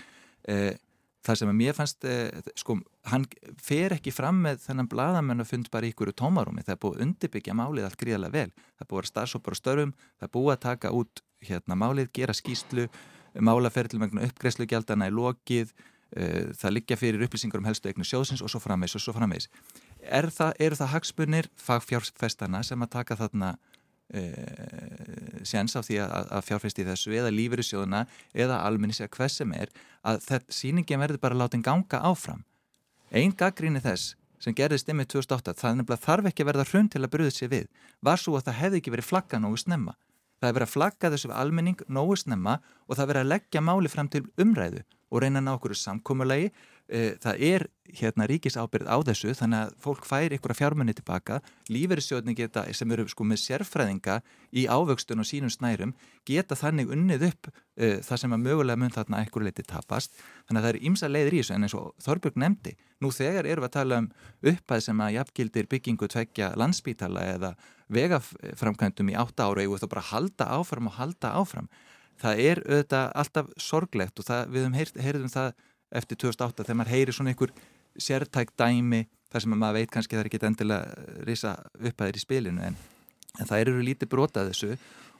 Eh, það sem að mér fannst, eh, sko, hann fer ekki fram með þennan bladamenn og fund bara ykkur úr tómarúmi, það er búið að undirbyggja málið allt gríðarlega vel, það er búið að starfsópar og störfum, það er búið að taka út hérna málið, gera skýslu málaferðilmengna uppgreðslugjaldana í lokið, það liggja fyrir upplýsingar um helstu eignu sjóðsins og svo framvegs og svo framvegs. Er það, eru það hagspunir fagfjárfestana sem að taka þarna Uh, séns á því að, að fjárfæsti þessu eða lífyrirsjóðuna eða almennis eða hvað sem er að þetta síningin verður bara látin ganga áfram? Einn gaggríni þess sem gerðist ymmið 2008 það nefnilega þarf ekki að verða hrund til að bryða sér við var svo að það hefði ekki verið flagga nógu snemma. Það hefði verið að flagga þessu almenning nógu snemma og það verið að leggja máli fram til umræðu og reyna ná okkur samkómulegi Eh, það er hérna ríkisábyrð á þessu þannig að fólk fær ykkur að fjármunni tilbaka lífeyrissjóðni geta sem eru sko með sérfræðinga í ávöxtun og sínum snærum geta þannig unnið upp uh, það sem að mögulega mun þarna ekkur leiti tapast. Þannig að það er ímsa leiðir í þessu en eins og Þorbjörg nefndi, nú þegar eru við að tala um upphæð sem að jafngildir byggingu tveggja landsbítala eða vegaframkvæmdum í átta ára og þú bara halda áfram og halda áfram það er auðvitað alltaf sorglegt og það, við heyrðum það eftir 2008 þegar maður heyri svona einhver sértæk dæmi þar sem maður veit kannski það er ekki endilega risa upphæðir í spilinu en, en það eru lítið brotað þessu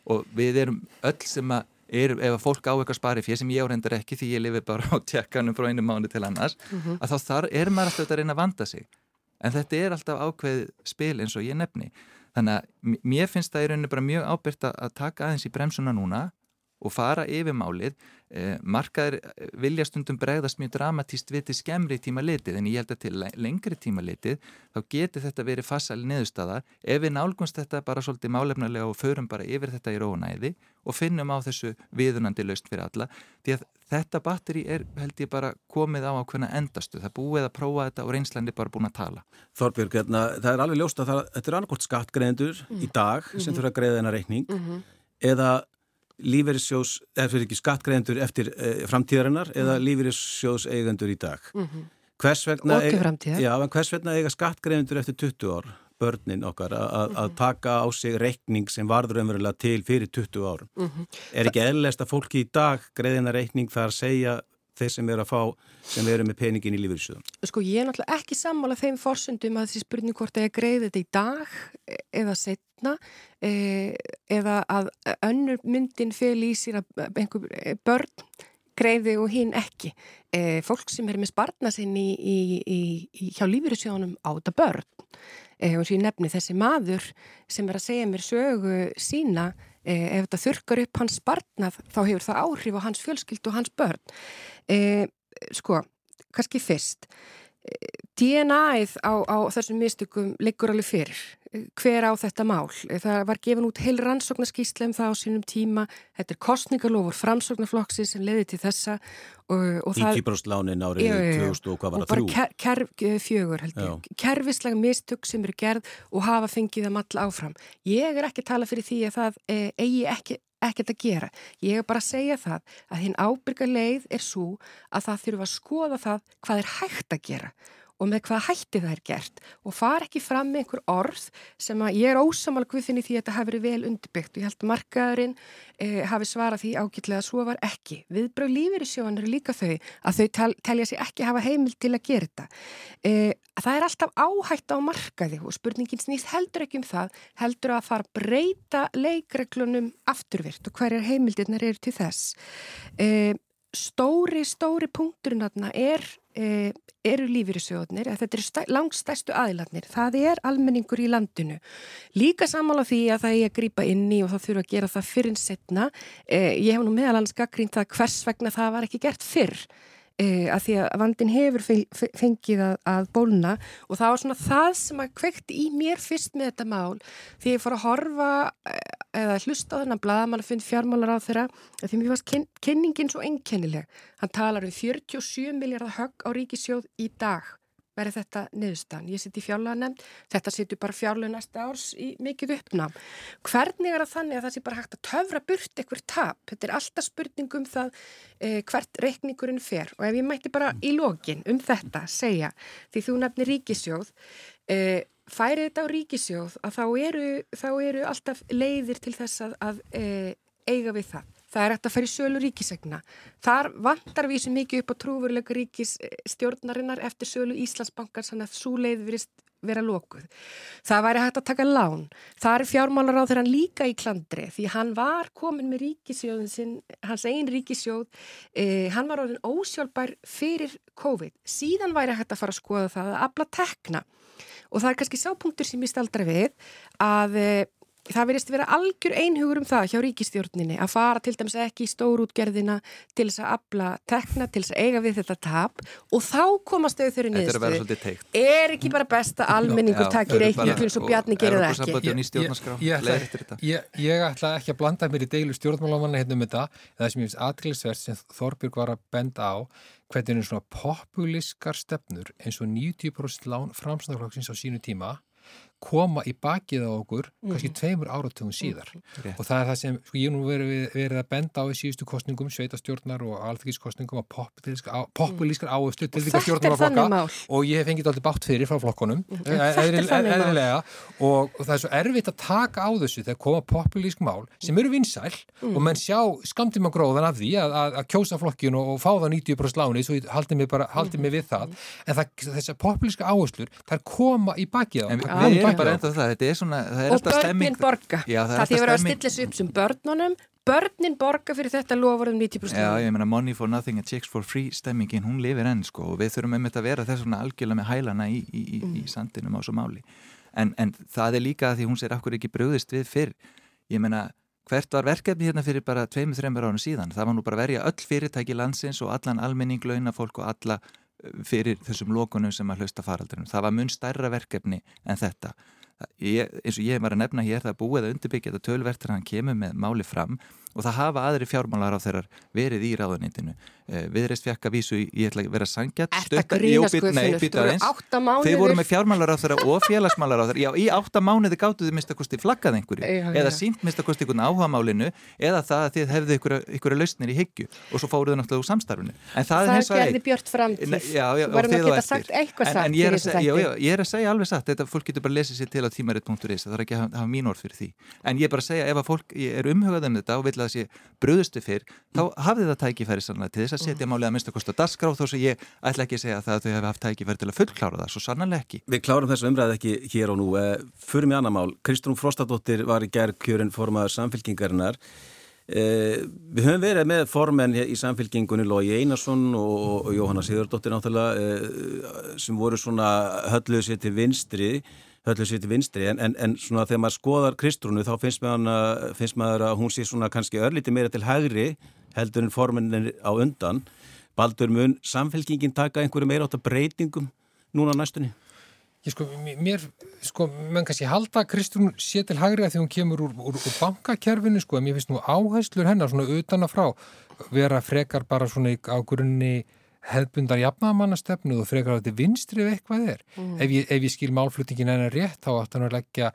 og við erum öll sem að er, ef að fólk á eitthvað spari fyrir sem ég árendar ekki því ég lifi bara á tjekkanum frá einu mánu til annars mm -hmm. að þá þar er maður alltaf að reyna að vanda sig en þetta er alltaf ákveð spil eins og ég nefni þannig að mér finnst það í rauninu bara mjög ábyrgt að taka aðeins í bremsuna núna og fara yfir málið eh, markaður eh, vilja stundum bregðast mjög dramatíst við til skemmri tíma litið en ég held að til lengri tíma litið þá getur þetta verið fassali neðustada ef við nálgumst þetta bara svolítið málefnulega og förum bara yfir þetta í rónæði og finnum á þessu viðunandi löst fyrir alla því að þetta batteri er held ég bara komið á ákveðna endastu það búið að prófa þetta og reynslandi bara búin að tala Þorbjörg, hérna, það er alveg ljóst að það, þetta er annarkort skattgreðendur mm. í dag sem mm -hmm. þurfa að greiða þennar reikning mm -hmm. eða lífeyrissjós, eða fyrir ekki skattgreðendur eftir eh, framtíðarinnar mm. eða mhm. lífeyrissjós eigendur í dag. Mm -hmm. Hvers vegna, eiga, já, hvers vegna eiga skattgreðendur eftir 20 ár, börnin okkar, að mm -hmm. taka á sig reikning sem varður umverulega til fyrir 20 ár? -hmm. Er ekki eðlest að fólki í dag greiðina reikning þar segja þeir sem eru að fá, sem eru með peningin í lífeyrissjóðum? Sko ég er náttúrulega ekki sammála þeim fórsöndum að þessi spurning hvort það er greið þetta í dag eða setna e, eða að önnur myndin fel í sér að einhver e, börn greiði og hinn ekki. E, fólk sem er með spartna sinn í, í, í, hjá lífeyrissjóðunum áta börn e, og svo ég nefni þessi maður sem er að segja mér sögu sína ef þetta þurkar upp hans spartnað þá hefur það áhrif á hans fjölskyld og hans börn. E, sko, kannski fyrst, DNA-ið á, á þessum mistökum liggur alveg fyrir. Hver á þetta mál? Það var gefin út heil rannsóknarskísla um það á sínum tíma. Þetta er kostningalofur framsóknarflokksi sem leiði til þessa. Íkýbráslánin árið 2000 og hvað var það? Þrjú? Ker, ker, fjögur held ég. Kervislega mistök sem eru gerð og hafa fengið það matla áfram. Ég er ekki að tala fyrir því að það e, eigi ekki ekkert að gera. Ég er bara að segja það að hinn ábyrga leið er svo að það þurfa að skoða það hvað er hægt að gera og með hvað hætti það er gert og far ekki fram með einhver orð sem að ég er ósamal guðfinni því að þetta hafi verið vel undirbyggt og ég held markaðurinn eh, hafi svarað því ágætlega að svo var ekki. Viðbröð lífeyri sjóan eru líka þau að þau tel, telja sig ekki hafa heimil til að gera þetta. Eh, það er alltaf áhætt á markaði og spurningin snýst heldur ekki um það, heldur að fara breyta leikreglunum afturvirt og hverjar heimildirnar eru til þess. Eh, stóri, stóri punkturinn er, e, eru lífyrirsjóðnir, þetta eru langstæstu aðilatnir, það er almenningur í landinu. Líka samála því að það er að grýpa inn í og það þurfa að gera það fyrrin setna. E, ég hef nú meðalans gaggrínt það hvers vegna það var ekki gert fyrr e, að því að vandin hefur fengið að, að bólna og það var svona það sem að kveikt í mér fyrst með þetta mál því ég fór að horfa eh, eða hlusta á þennan bladamann að finna fjármálar á þeirra því mér fannst kyn, kynningin svo einkennileg. Hann talar um 47 miljardar högg á ríkisjóð í dag verið þetta niðurstan. Ég sitt í nefnd, þetta sittur bara fjárlega næsta árs í mikið uppnám. Hvernig er það þannig að það sé bara hægt að töfra burt eitthvað tap? Þetta er alltaf spurning um það eh, hvert reikningurinn fer og ef ég mætti bara í lokin um þetta segja, því þú nefnir ríkisjóð, eh, færið þetta á ríkisjóð að þá eru, þá eru alltaf leiðir til þess að, að eh, eiga við það. Það er hægt að fara í sölu ríkisegna. Þar vantar við svo mikið upp á trúveruleika ríkisstjórnarinnar eftir sölu Íslandsbankar þannig að svo leið verist vera lókuð. Það væri hægt að taka lán. Það er fjármálar á þeirra líka í klandri því hann var komin með ríkisjóðin sinn, hans einn ríkisjóð, eh, hann var orðin ósjálfbær fyrir COVID. Síðan væri hægt að fara að skoða það að abla tekna og það er kannski sápunktur sem ég staldra við að eh, það verðist að vera algjör einhugur um það hjá ríkistjórninni að fara til dæmis ekki í stórútgerðina til þess að abla tekna, til þess að eiga við þetta tap. Og þá komast þau þeirri niðurstöðu. Er ekki bara best að almenningur takir reikningun svo Bjarni gerir það ekki? Ég, ég ætla ekki að blanda mér í deilu stjórnmálamanna hérna um þetta, það sem ég finnst aðklæðisvert sem Þorbjörg var að benda á hvernig svona populískar stefnur eins og 90% lán framsnaflokksins á sínu tíma koma í bakið á okkur mm. kannski tveimur áratugum síðar. Mm. og það er það sem, sko ég nú verið, verið að benda á í síðustu kostningum, sveitastjórnar og alþyggiskostningum að populískar áherslu til því stjórnarflokka og ég hef fengið alltaf bátt fyrir frá flokkonum eðrilega og, og það er svo erfitt að taka á þessu þegar koma populísk mál sem eru vinsæl mm. og menn sjá skamtíma gróðan af því að, að, að kjósa flokkinu og, og fá það 90% láni svo haldið mig, bara, haldið mig við það. En það, þessar populíska áherslur þær koma í bakið á er bara enda það, þetta er svona er og börnin stemming... borga. Já, það, það því að vera að stilla sig upp sem börnunum börnin borga fyrir þetta lofarum 90% Já, ég meina money for nothing and chicks for free stemmingin, hún lifir enn sko og við þurfum einmitt að vera þess svona algjörlega með hælana í, í, í, mm. í sandinum á svo máli. En, en það er líka að því hún sér akkur ekki bröðist við fyrr. Ég meina, hvert var verkefni hérna fyrir bara 2-3 ára síðan, það var nú bara verja öll fyrirtæki landsins og allan almenning launafólk og alla fyrir þessum lókunum sem að hlausta faraldunum. Það var mun stærra verkefni en þetta. Ég, eins og ég var að nefna hér, það búið að undirbyggja þetta tölvert þegar hann kemur með máli fram og það hafa aðri fjármálar á þeirrar verið í ráðunitinu Eh, viðreist fjekk að vísu, ég ætla að vera sangjart stötta í óbytnaðins þeir voru með fjármálar á þeirra og félagsmálar á þeirra já, í átta mánuði gáttu þið minnstakosti flaggað einhverju. Já, eða sínt minnstakosti einhvern áhuga málinu eða það að þið hefðu einhverju lausnir í hyggju og svo fóruðu náttúrulega úr samstarfinu. En það, það er gerði björt framtíð þú verðum að geta sagt eitthvað sagt en ég er, að að á það að að að að sé bröðustu fyrr þá hafið það tækifæri sannlega til þess að setja málið að minnst að kosta dasgrá þó sem ég ætla ekki að segja það að þau hefði haft tækifæri til að fullklára það, svo sannanlega ekki. Við klárum þessu umræð ekki hér og nú. Eh, Förum í annar mál. Kristrún Frostadóttir var í gerð kjörinn formaður samfélkingarinnar. Eh, við höfum verið með formenn í samfélkingunni Lógi Einarsson og, og Jóhanna Sigurdóttir náttúrulega eh, sem voru svona hölluð sér til vinstri til vinstri en, en, en svona þegar maður skoðar Kristrúnu þá finnst maður, finnst maður að hún sé svona kannski örlíti meira til hægri heldur en formennin á undan Baldur mun samfélkingin taka einhverju meira átt að breytingum núna næstunni? Ég sko, mér, sko, menn kannski halda að Kristún sé til hægri að því hún kemur úr, úr, úr bankakerfinu, sko, en mér finnst nú áherslur hennar svona utan að frá vera frekar bara svona á grunni hefðbundar jafnamannastefnu og frekar á þetta vinstri ef eitthvað er. Mm. Ef, ég, ef ég skil málfluttingin hennar rétt, þá átt hann að leggja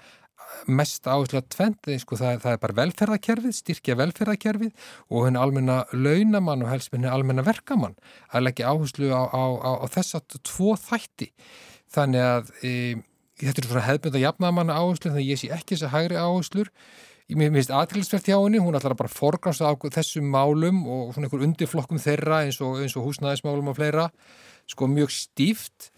mest áherslu að tvendið, sko, það, það er bara velferðarkerfið, styrkja velferðarkerfið og henni almenna launamann og helst henni almenna verkamann að leggja áherslu á, á, á, á þess að tvo þætti. Þannig að e, þetta er svona hefðbund að jafna manna áherslu þannig að ég sé ekki þess að hægri áherslur Mér finnst aðtilsvert hjá henni, hún ætlar að bara forgrásta á þessum málum og svona einhver undirflokkum þeirra eins og, og húsnæðismálum og fleira, sko mjög stíft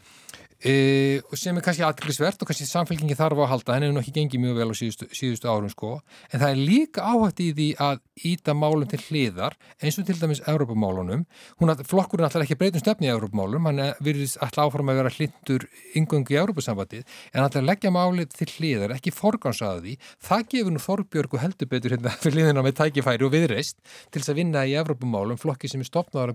E, sem er kannski aðkvæmsvert og kannski samfélkingi þarf að halda, henni hefur nokkið gengið mjög vel á síðustu, síðustu árum sko, en það er líka áhætt í því að íta málum til hliðar, eins og til dæmis að flokkurinn alltaf ekki breytum stefni í Európamálum, hann virðist alltaf áfram að vera hlindur yngöngu í Európasambatið, en alltaf leggja málið til hliðar, ekki forgansaða því, það gefur nú Þorbjörg og heldur betur hérna fyrir hliðina með tækifæri og viðreist til þess að vinna í Európamálum, flokki sem er stopnaðar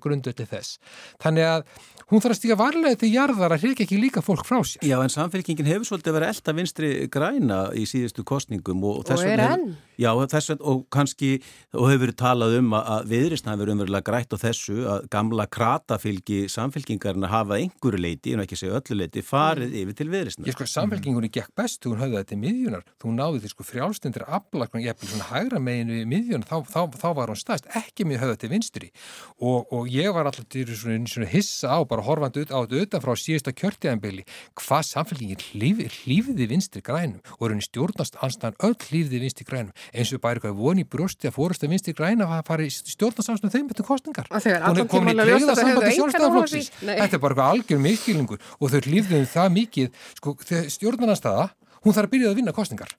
þess. Líka fólk frá sér. Já, en samfélkingin hefur svolítið verið elda vinstri græna í síðustu kostningum og, og er enn. Já, þess vegna og kannski, og hefur verið talað um að viðrist hafi verið umverulega grætt á þessu að gamla kratafylgi samfélkingarna hafa einhverju leiti, en ekki segja öllu leiti, farið yfir til viðristna. Ég sko, samfélkingunni gekk best, þú höfði þetta í miðjunar, þú náði því sko frjálstendir aflagn, ég hef svona hægra meginu í miðjun, þá, þá, þá var hún staðist, ekki mér höfði þetta í vinstri. Og, og ég var alltaf til svona, svona hissa á, bara horfandi á þetta utanfrá síðasta kjörtiðanbili, hvað samfélkingin hlýfiði vinstri grænum og er henni stjórnast anstæðan öll hlýfiði vinstri grænum eins og bara eitthvað voni brústi að fórust að vinstri græna að fara í stjórnarsamsnum þeim betur kostningar. Hún er komin í kleiða sambandi sjálfstæðarflóksins. Þetta er bara eitthvað algjör miskilningur og þau lífðum það mikið, sko, stjórnarnarstaða, hún þarf að byrja að vinna kostningar.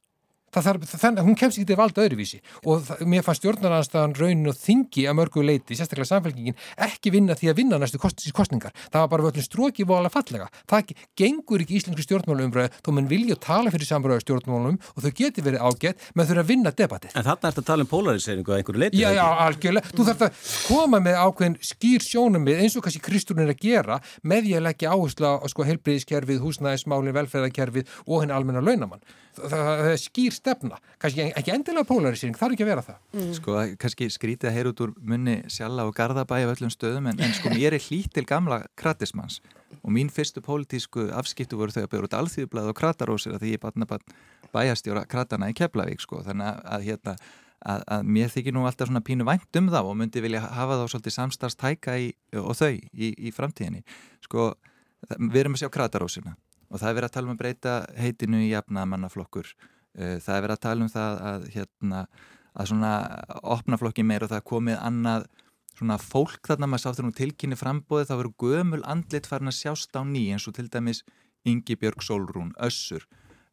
Þarf, þannig að hún kemst ekki til valda öðruvísi og það, mér fannst stjórnarnarstaðan raunin og þingi að mörgu leiti, sérstaklega samfélkingin ekki vinna því að vinna næstu kost, kostningar það var bara völdin stróki vola fallega það ekki, gengur ekki íslensku stjórnmálumröðu þó mann vilja tala fyrir samröðu stjórnmálum og þau geti verið ágætt með þurfa að vinna debattið. En þarna ert að tala um polariseringu að einhverju leiti? Já, já, algjörlega. Þú þarf að koma með ákveðin skýr stefna. Kannski ekki endilega polarisering, er ekki að vera það. Mm. Sko, kannski skrítið að heyra út úr munni sjalla og gardabæi af öllum stöðum en, en sko, mér er hlýtt til gamla kratismanns. Og mín fyrstu pólitísku afskiptu voru þau að byrja út alþýðublað og kratarósir að því ég batna bæjastjóra kratana í Keflavík, sko, þannig að, hérna Að, að mér þykir nú alltaf svona pínu vænt um það og myndi vilja hafa þá svolítið samstarfstæka og þau í, í framtíðinni. Sko, við erum að sjá kratarósina og það er verið að tala um að breyta heitinu í jafnamannaflokkur eh, það er verið að tala um það að hérna, að svona opnaflokki meir og það komið annað svona fólk þarna maður sá þegar hún tilkynni frambóði þá veru gömul andlit farin að sjást á ný eins og til dæmis Ingi Björg Solrún, Össur.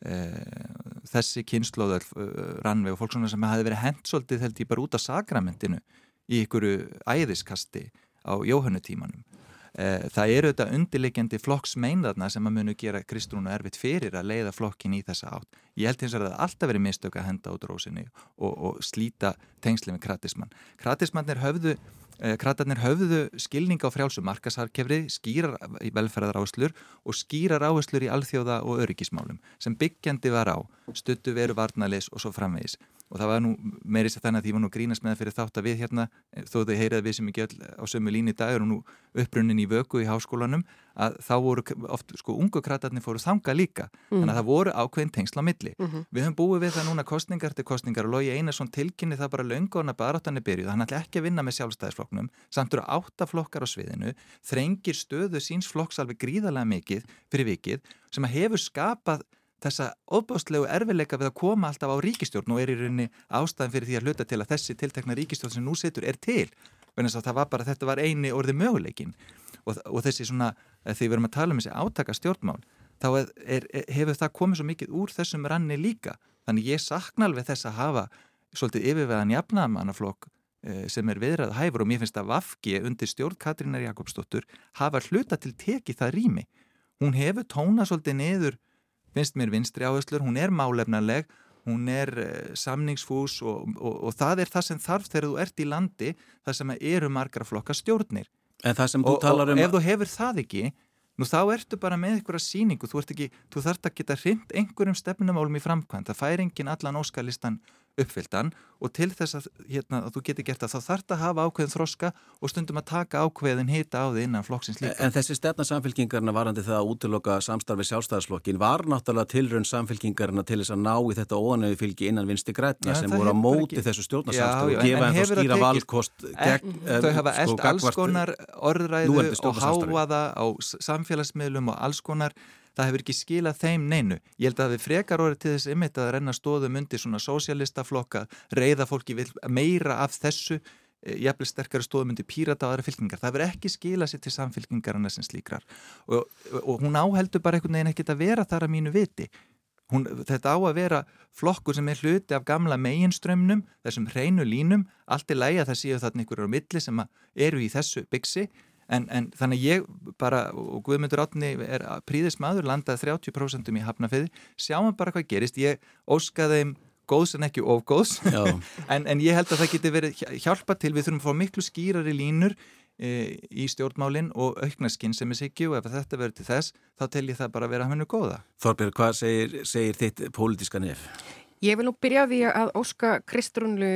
Eh, þessi kynnslóðar eh, rannveg og fólk svona sem hafi verið hendsóldið held ég bara út af sakramentinu í ykuru æðiskasti á jóhannutímanum. Eh, það eru þetta undirleikjandi flokksmeinðarna sem að munu gera Kristrúnu erfitt fyrir að leiða flokkin í þessa átt. Ég held hins vegar að það alltaf verið mistök að henda út rósinni og, og slíta tengsli með kratismann. Kratismannir höfðu, eh, kratarnir höfðu skilning á frjálsum markasarkefri, skýrar í velferðar áherslur og skýrar áherslur í alþjóða og öryggismálum sem byggjandi var á, stuttu veru varnalis og svo framvegis og það var nú meirist að þannig að ég var nú grínast með það fyrir þátt að við hérna, þó þau heyrið við sem ekki öll á sömu líni í dag og nú upprunnin í vöku í háskólanum að þá voru oft, sko, ungu kratarnir fóru þanga líka, mm. þannig að það voru ákveðin tengsla milli. Mm -hmm. Við höfum búið við það núna kostningar til kostningar og logi Einarsson tilkynni það bara löngona baráttanir byrjuð, hann ætla ekki að vinna með sjálfstæðisflokknum, samt eru áttaflokkar á sviðinu, þrengir stöðu síns flokks alveg gríðarlega mikið fyrir vikið sem að hefur skapað þessa óbáslegu erfileika við að koma alltaf á ríkistjórn og er í rauninni ástæðan fyrir því að hluta til að þessi tiltekna ríkistjórn sem nú setur er til. En þess að það var bara, þetta var eini orði möguleikin og, og þessi svona eh, þegar við erum að tala um þessi átaka stjórnmál þá er, er, hefur það komið svo mikið úr þessum ranni líka. Þannig ég sakna alveg þess að hafa svolítið yfirveðan jafnamannaflokk eh, sem er viðrað hæfur og mér finnst að Vafki undir stjórn Katrínar Jakobsdóttur hafa hluta til tekið það rými. Hún hefur tónað svolítið niður finnst mér vinstri áherslur, hún er málefnarleg, hún er uh, samningsfús og, og, og það er það sem þarf þegar þú ert í landi, það sem eru margra flokka stjórnir. Um... Og, ef þú hefur það ekki, nú þá ertu bara með einhverja síningu, þú, ekki, þú þarf að geta hrind einhverjum stefnumálum í framkvæmt, það fær engin allan óskalistan uppfyldan og til þess að, hérna, að þú getur gert það þá þarf það að hafa ákveðin þroska og stundum að taka ákveðin hita á því innan flokksins líka. En þessi stefna samfélkingarna varandi það að útloka samstarfi sjálfstæðarslokkin var náttúrulega tilraun samfélkingarna til þess að ná í þetta óanöfu fylgi innan vinsti grætna ja, sem voru á móti ekki... þessu stjórnarsamstarfi og gefa en þá skýra valkost gegn... Þau hafa sko, eld alls konar orðræðu og háaða á samfélagsmiðlum og alls konar það hefur ekki skilað þeim neinu. Ég held að við frekar orðið til þess ymmit að renna stóðum undir svona sósialistaflokka, reyða fólki meira af þessu, eh, jafnveg sterkari stóðum undir pírata og aðra fylkingar. Það verður ekki skilað sér til samfylkingarna sem slíkrar. Og, og hún áheldur bara einhvern veginn ekkit að vera þar að mínu viti. Hún, þetta á að vera flokkur sem er hluti af gamla meginströmmnum, þessum hreinu línum, allt er lægi að það séu þarna ykkur á milli sem eru í þessu byggsi En, en þannig ég bara, og Guðmundur Átni er príðis maður, landað 30% í hafnafiði, sjáum bara hvað gerist, ég óskaði þeim góðs en ekki ofgóðs, en, en ég held að það geti verið hjálpa til, við þurfum að fá miklu skýrari línur e, í stjórnmálinn og aukna skynnsemisíkju og ef þetta verður til þess, þá tel ég það bara að vera að hennu góða. Þorbjörg, hvað segir, segir þitt pólitiska nef? Ég vil nú byrja því að óska Kristrúnlu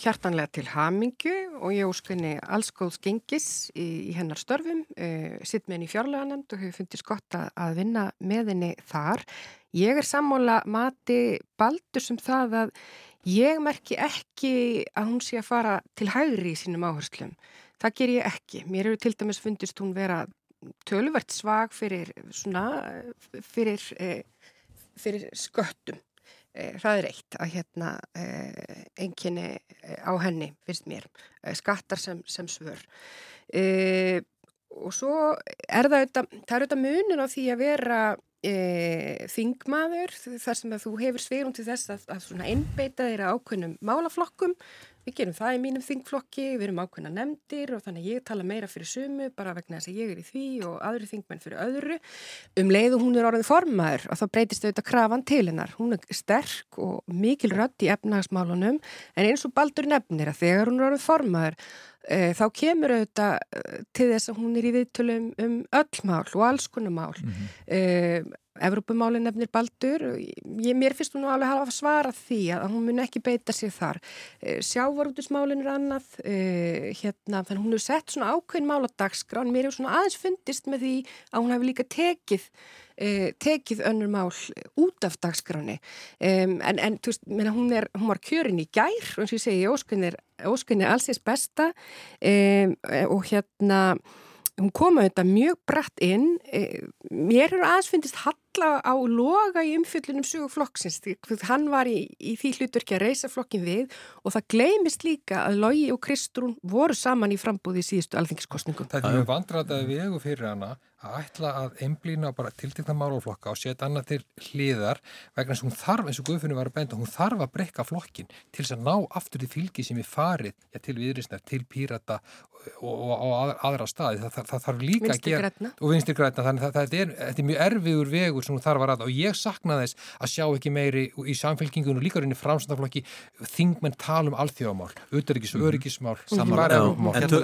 hjartanlega til hamingju og ég óska henni alls góðs gengis í, í hennar störfum, uh, sitt með henni í fjárleganemnd og hefur fundist gott að, að vinna með henni þar. Ég er sammála mati baldur sem það að ég merki ekki að hún sé að fara til hægri í sínum áherslum. Það ger ég ekki. Mér eru til dæmis fundist hún vera tölvert svag fyrir, svona, fyrir, eh, fyrir sköttum. Eh, það er eitt að hérna eh, enginni eh, á henni finnst mér, skattar sem, sem svör. E, og svo er það auðvitað, það er auðvitað munin á því að vera e, þingmaður þar sem að þú hefur sverum til þess að, að einbeita þeirra ákveðnum málaflokkum Við gerum það í mínum þingflokki, við erum ákveðna nefndir og þannig ég tala meira fyrir sumu bara vegna þess að ég er í því og aðri þingmenn fyrir öðru. Um leiðu hún er orðið formaður og þá breytist auðvitað krafan til hennar. Hún er sterk og mikil rött í efnahagsmálunum en eins og baldur nefnir að þegar hún er orðið formaður e, þá kemur auðvitað eh, til þess að hún er í viðtölum um öll mál og alls konar mál. Mm -hmm. e, Evrópumálin nefnir Baldur, ég, mér finnst hún alveg að svara því að hún mun ekki beita sér þar. Eh, sjávarútusmálin er annað, uh, hérna, þannig hún hefur sett svona ákveðin mál á dagskrán, mér hefur svona aðeins fundist með því að hún hefur líka tekið, uh, tekið önnur mál út af dagskráni. Um, en en veist, menna, hún, er, hún var kjörin í gær, eins og ég segi, óskunni er allsins besta um, og hérna hún kom auðvitað mjög bratt inn mér er aðeins finnist halla á loga í umfjöldunum söguflokksins, hann var í, í því hlutverki að reysa flokkin við og það gleimist líka að Lógi og Kristrún voru saman í frambúði í síðustu alþingiskostningum. Það er mjög vandrataði vegu fyrir hana að ætla að einblýna bara tiltegna máluflokka og setja annað til hliðar vegna sem hún þarf, eins og Guðfunni var að benda, hún þarf að breyka flokkin til þess að ná aftur því fylgi sem er farið ja, til viðrisnar, til pírata og, og, og aðra staði. Það, það, það þarf líka vinstir að gera og vinstir grætna, þannig að þetta er, er mjög erfiður vegur sem hún þarf að ræða. Og ég sakna þess að sjá ekki meiri í samfélkingunum líka rinni framstæðaflokki þingmenn talum alþjóðamál, auðvitaðrikis og öryggismál.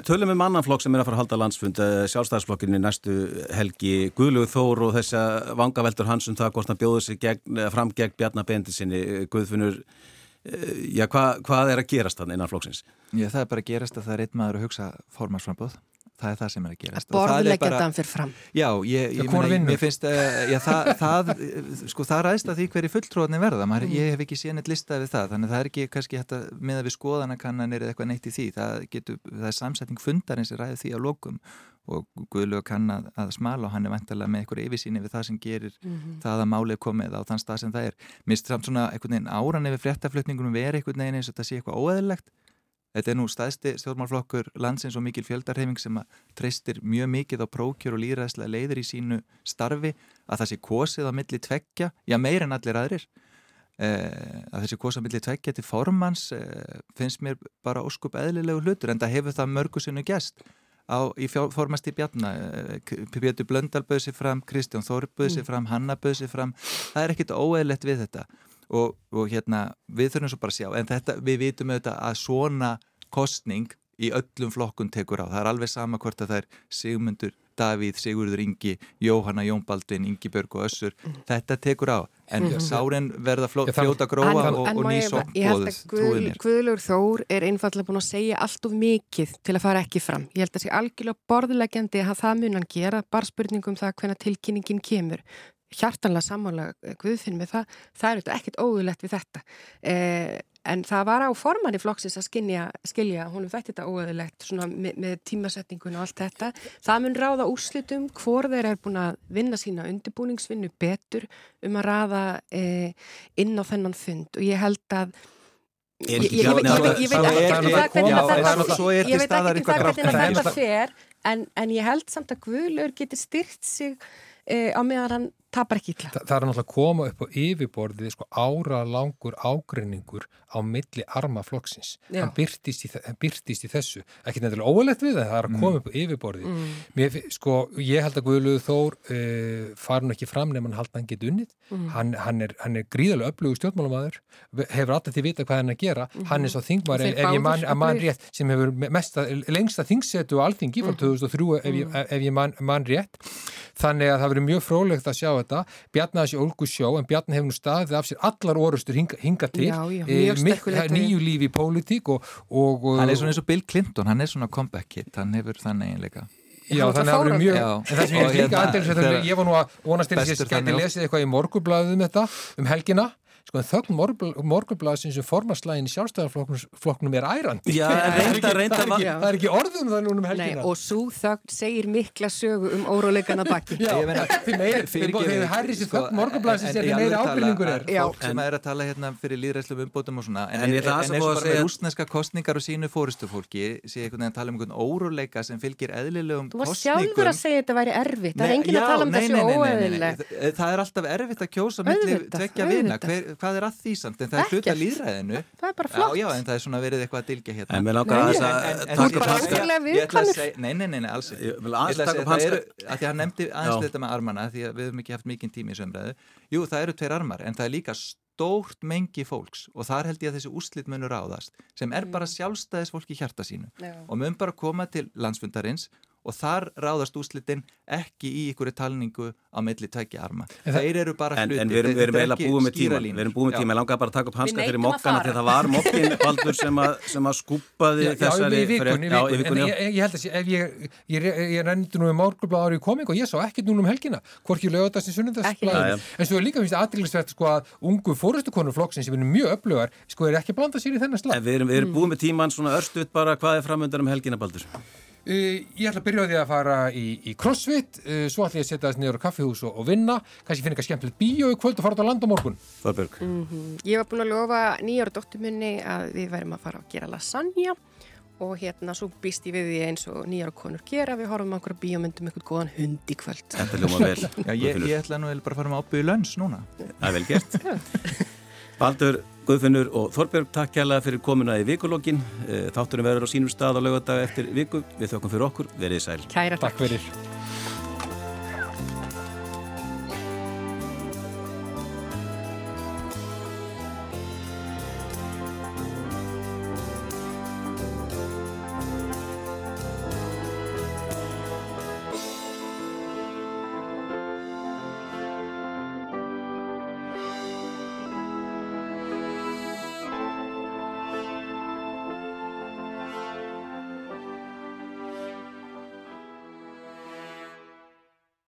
Tölum um annan flokk sem er að fara að halda landsfund, eh, sjálfstæðarsflokkinni næstu helgi. Guðlug Þór og þess að vangaveldur hans um það hvort hann bjóður sig gegn, fram gegn Bjarnabendi sinni Guðfunur eh, já, hva, hvað er að gerast þannig innan flóksins? Já, það er bara að gerast að það er einn maður að hugsa formarsframbóð það er það sem er að gerast að borðleggja þetta fyrir fram já, ég, ég, meina, mér finnst uh, já, það, það, sko, það ræðst að því hverju fulltróðni verða, Maður, mm. ég hef ekki séð neitt listað við það, þannig að það er ekki kannski hægt að með að við skoðanakannanir eða eitthvað neitt í því það, getur, það er samsetning fundarins sem ræði því á lokum og Guðlug kann að, að smala og hann er vantilega með eitthvað yfirsýni við það sem gerir mm -hmm. það að málið komið á þann stað sem það er. Mér finnst samt svona einhvern veginn áran ef fréttaflutningunum veri einhvern veginn eins og þetta sé eitthvað óeðilegt Þetta er nú staðsti stjórnmálflokkur landsins og mikil fjöldarhefing sem að treystir mjög mikið á prókjör og líðræðslega leiðir í sínu starfi. Að það sé kosið á milli tveggja, já meir en allir aðrir. Eh, að þessi kosið á milli tveggja til formans eh, finnst mér bara óskup eðlilegu hlutur en það hefur það mörgu sinu gæst á, í formast í bjarna eh, Pétur Blöndal böði sér fram, Kristján Þóri böði sér mm. fram, Hanna böði sér fram. Það er ekkit óeðlegt við þetta og, og hérna við þurfum svo bara að sjá en þetta, við vitum auðvitað að svona kostning í öllum flokkun tekur á. Það er alveg sama hvort að það er Sigmundur Davíð, Sigurður Ingi, Jóhanna, Jón Baldvin, Ingi Börg og Össur. Mm. Þetta tekur á, en mm -hmm. sáren verða fló, fljóta gróa og, og ný mér. Guðlur Þór er einfallega búin að segja allt of mikið til að fara ekki fram. Ég held að það sé algjörlega borðlegjandi að það mun hann gera, bara spurningum það hvernig tilkynningin kemur hjartanlega sammála Guðfinn með það, það er ekkert óðulegt við þetta. Eh, en það var á formanni flokksins að skinja, skilja, hún þætti þetta óöðilegt með, með tímasetningun og allt þetta. Það mun ráða úrslitum hvor þeir er búin að vinna sína undirbúningsvinnu betur um að ráða eh, inn á þennan fund. Og ég held að ég veit ekki hvernig þetta? fer en ég held samt að Guðlur getur styrt sig eh, á meðan hann tapar ekki illa. Þa, það er náttúrulega að koma upp á yfirborðið sko ára langur ágreiningur á milli armaflokksins. Hann byrtist í, byrtist í þessu. Ekki nefnilega óalegt við það, það er að koma mm. upp á yfirborðið. Mm. Mér, sko, ég held að Guðluð Þór uh, fara nú ekki fram nefn að hann halda hann geta unnið. Mm. Hann, hann er, er gríðarlega öflugur stjórnmálamadur, hefur alltaf til vita hvað hann að gera. -hmm. Hann er svo þingmar, ef ég man, man rétt, sem hefur mesta, lengsta þingsetu á alþingi frá 2003 -hmm. ef ég, ef ég man, man rétt. Þannig að það verður mjög frólægt að sjá þetta. Bjarni að þessi ólgu sjó en Bjarni hefur nú staðið af sér allar orustur hinga, hinga til. Já, já, e, nýju lífi í pólitík og, og, Hann er svona eins og Bill Clinton hann er svona comeback hit, hann hefur þannig einleika Já, þannig að það verður mjög, en það sem ég er líka aðeins, ég var nú að vonast til þess að ég gæti lesið eitthvað í morgublaðum um þetta, um helgina sko en þögn morgunblæðsins sem formarslægin í sjálfstæðarflokknum er ærandi. Já, reynda, reynda það, er ekki, það er ekki orðum það núna um helgina. Nei, og svo þögn segir mikla sögu um óróleikana bakki Já, þegar hærri sér þögn morgunblæðsins er því meiri ábyrningur er. Fólk sem er að tala hérna fyrir líðræðslu umbótum og svona, en eins og bara með rúsneska kostningar og sínu fóristufólki sé einhvern veginn að tala um einhvern óróleika sem fylgir eðlilegum kostningum Þú var sjálfur að segja þetta væri erfitt, það er alltaf erfitt að kjósa millir tvekja vina, hvað er að því samt? En það er hluta líðræðinu það er bara flott. já, já, en það er svona verið eitthvað að dilja hérna. En mér langar að þess að þú er bara afturlega viðkvæmur. nei, nei, nei, alls ég vil aðeins taka upp hans að því að hann nefndi aðeins þetta með armana því að við hefum ekki haft mikinn tími í sömræðu jú, það eru tveir armar, en það er líka stórt mengi fólks og þar held ég að þessi úslit munur áðast sem er bara sjálfstæðis fólk í hjarta sínu. Og mun bara koma til landsfundarins og þar ráðast úslitin ekki í ykkur talningu á milli tækja arma. En Þeir eru bara hluti. En, en við erum, erum eiginlega búið með tíma. Við erum búið með tíma. Ég langar bara að taka upp hanska fyrir mokkana því það var mokkin baldur sem að, sem að skúpaði þessari... Já, í vikunni. En ég, ég held að ef ég, ég, ég rendi nú um morgurbláð árið í koming og ég sá ekkert núna um helgina. Hvorki lögðast í sunnundagsblæðinu. En svo er líka finnst aðdeglisvert sko að ungu fórustukonur flokksins sem er mjög öflugar sko er ekki blandað sér í þennan slag. Uh, ég ætla að byrja á því að fara í, í crossfit, uh, svo ætla ég að setja þess niður á kaffihús og, og vinna, kannski finna eitthvað skemmtilegt bíó í kvöld og fara út á land á morgun. Þorberg. Mm -hmm. Ég var búin að lofa nýjára dóttumunni að við værim að fara að gera lasagna og hérna svo býst ég við því eins og nýjára konur gera, við horfum á einhverja bíómyndum eitthvað góðan hund í kvöld. Þetta ljóma vel Já, ég, ég ætla nú bara að fara með ábyggu lönns núna. Það er vel gert. Baldur Guðfinnur og Þorbjörg, takk kærlega fyrir komuna í vikulokkin. Eh, þátturinn verður á sínum stað á lögadag eftir viku. Við þökkum fyrir okkur. Verðið sæl. Kæra takk. Takk fyrir.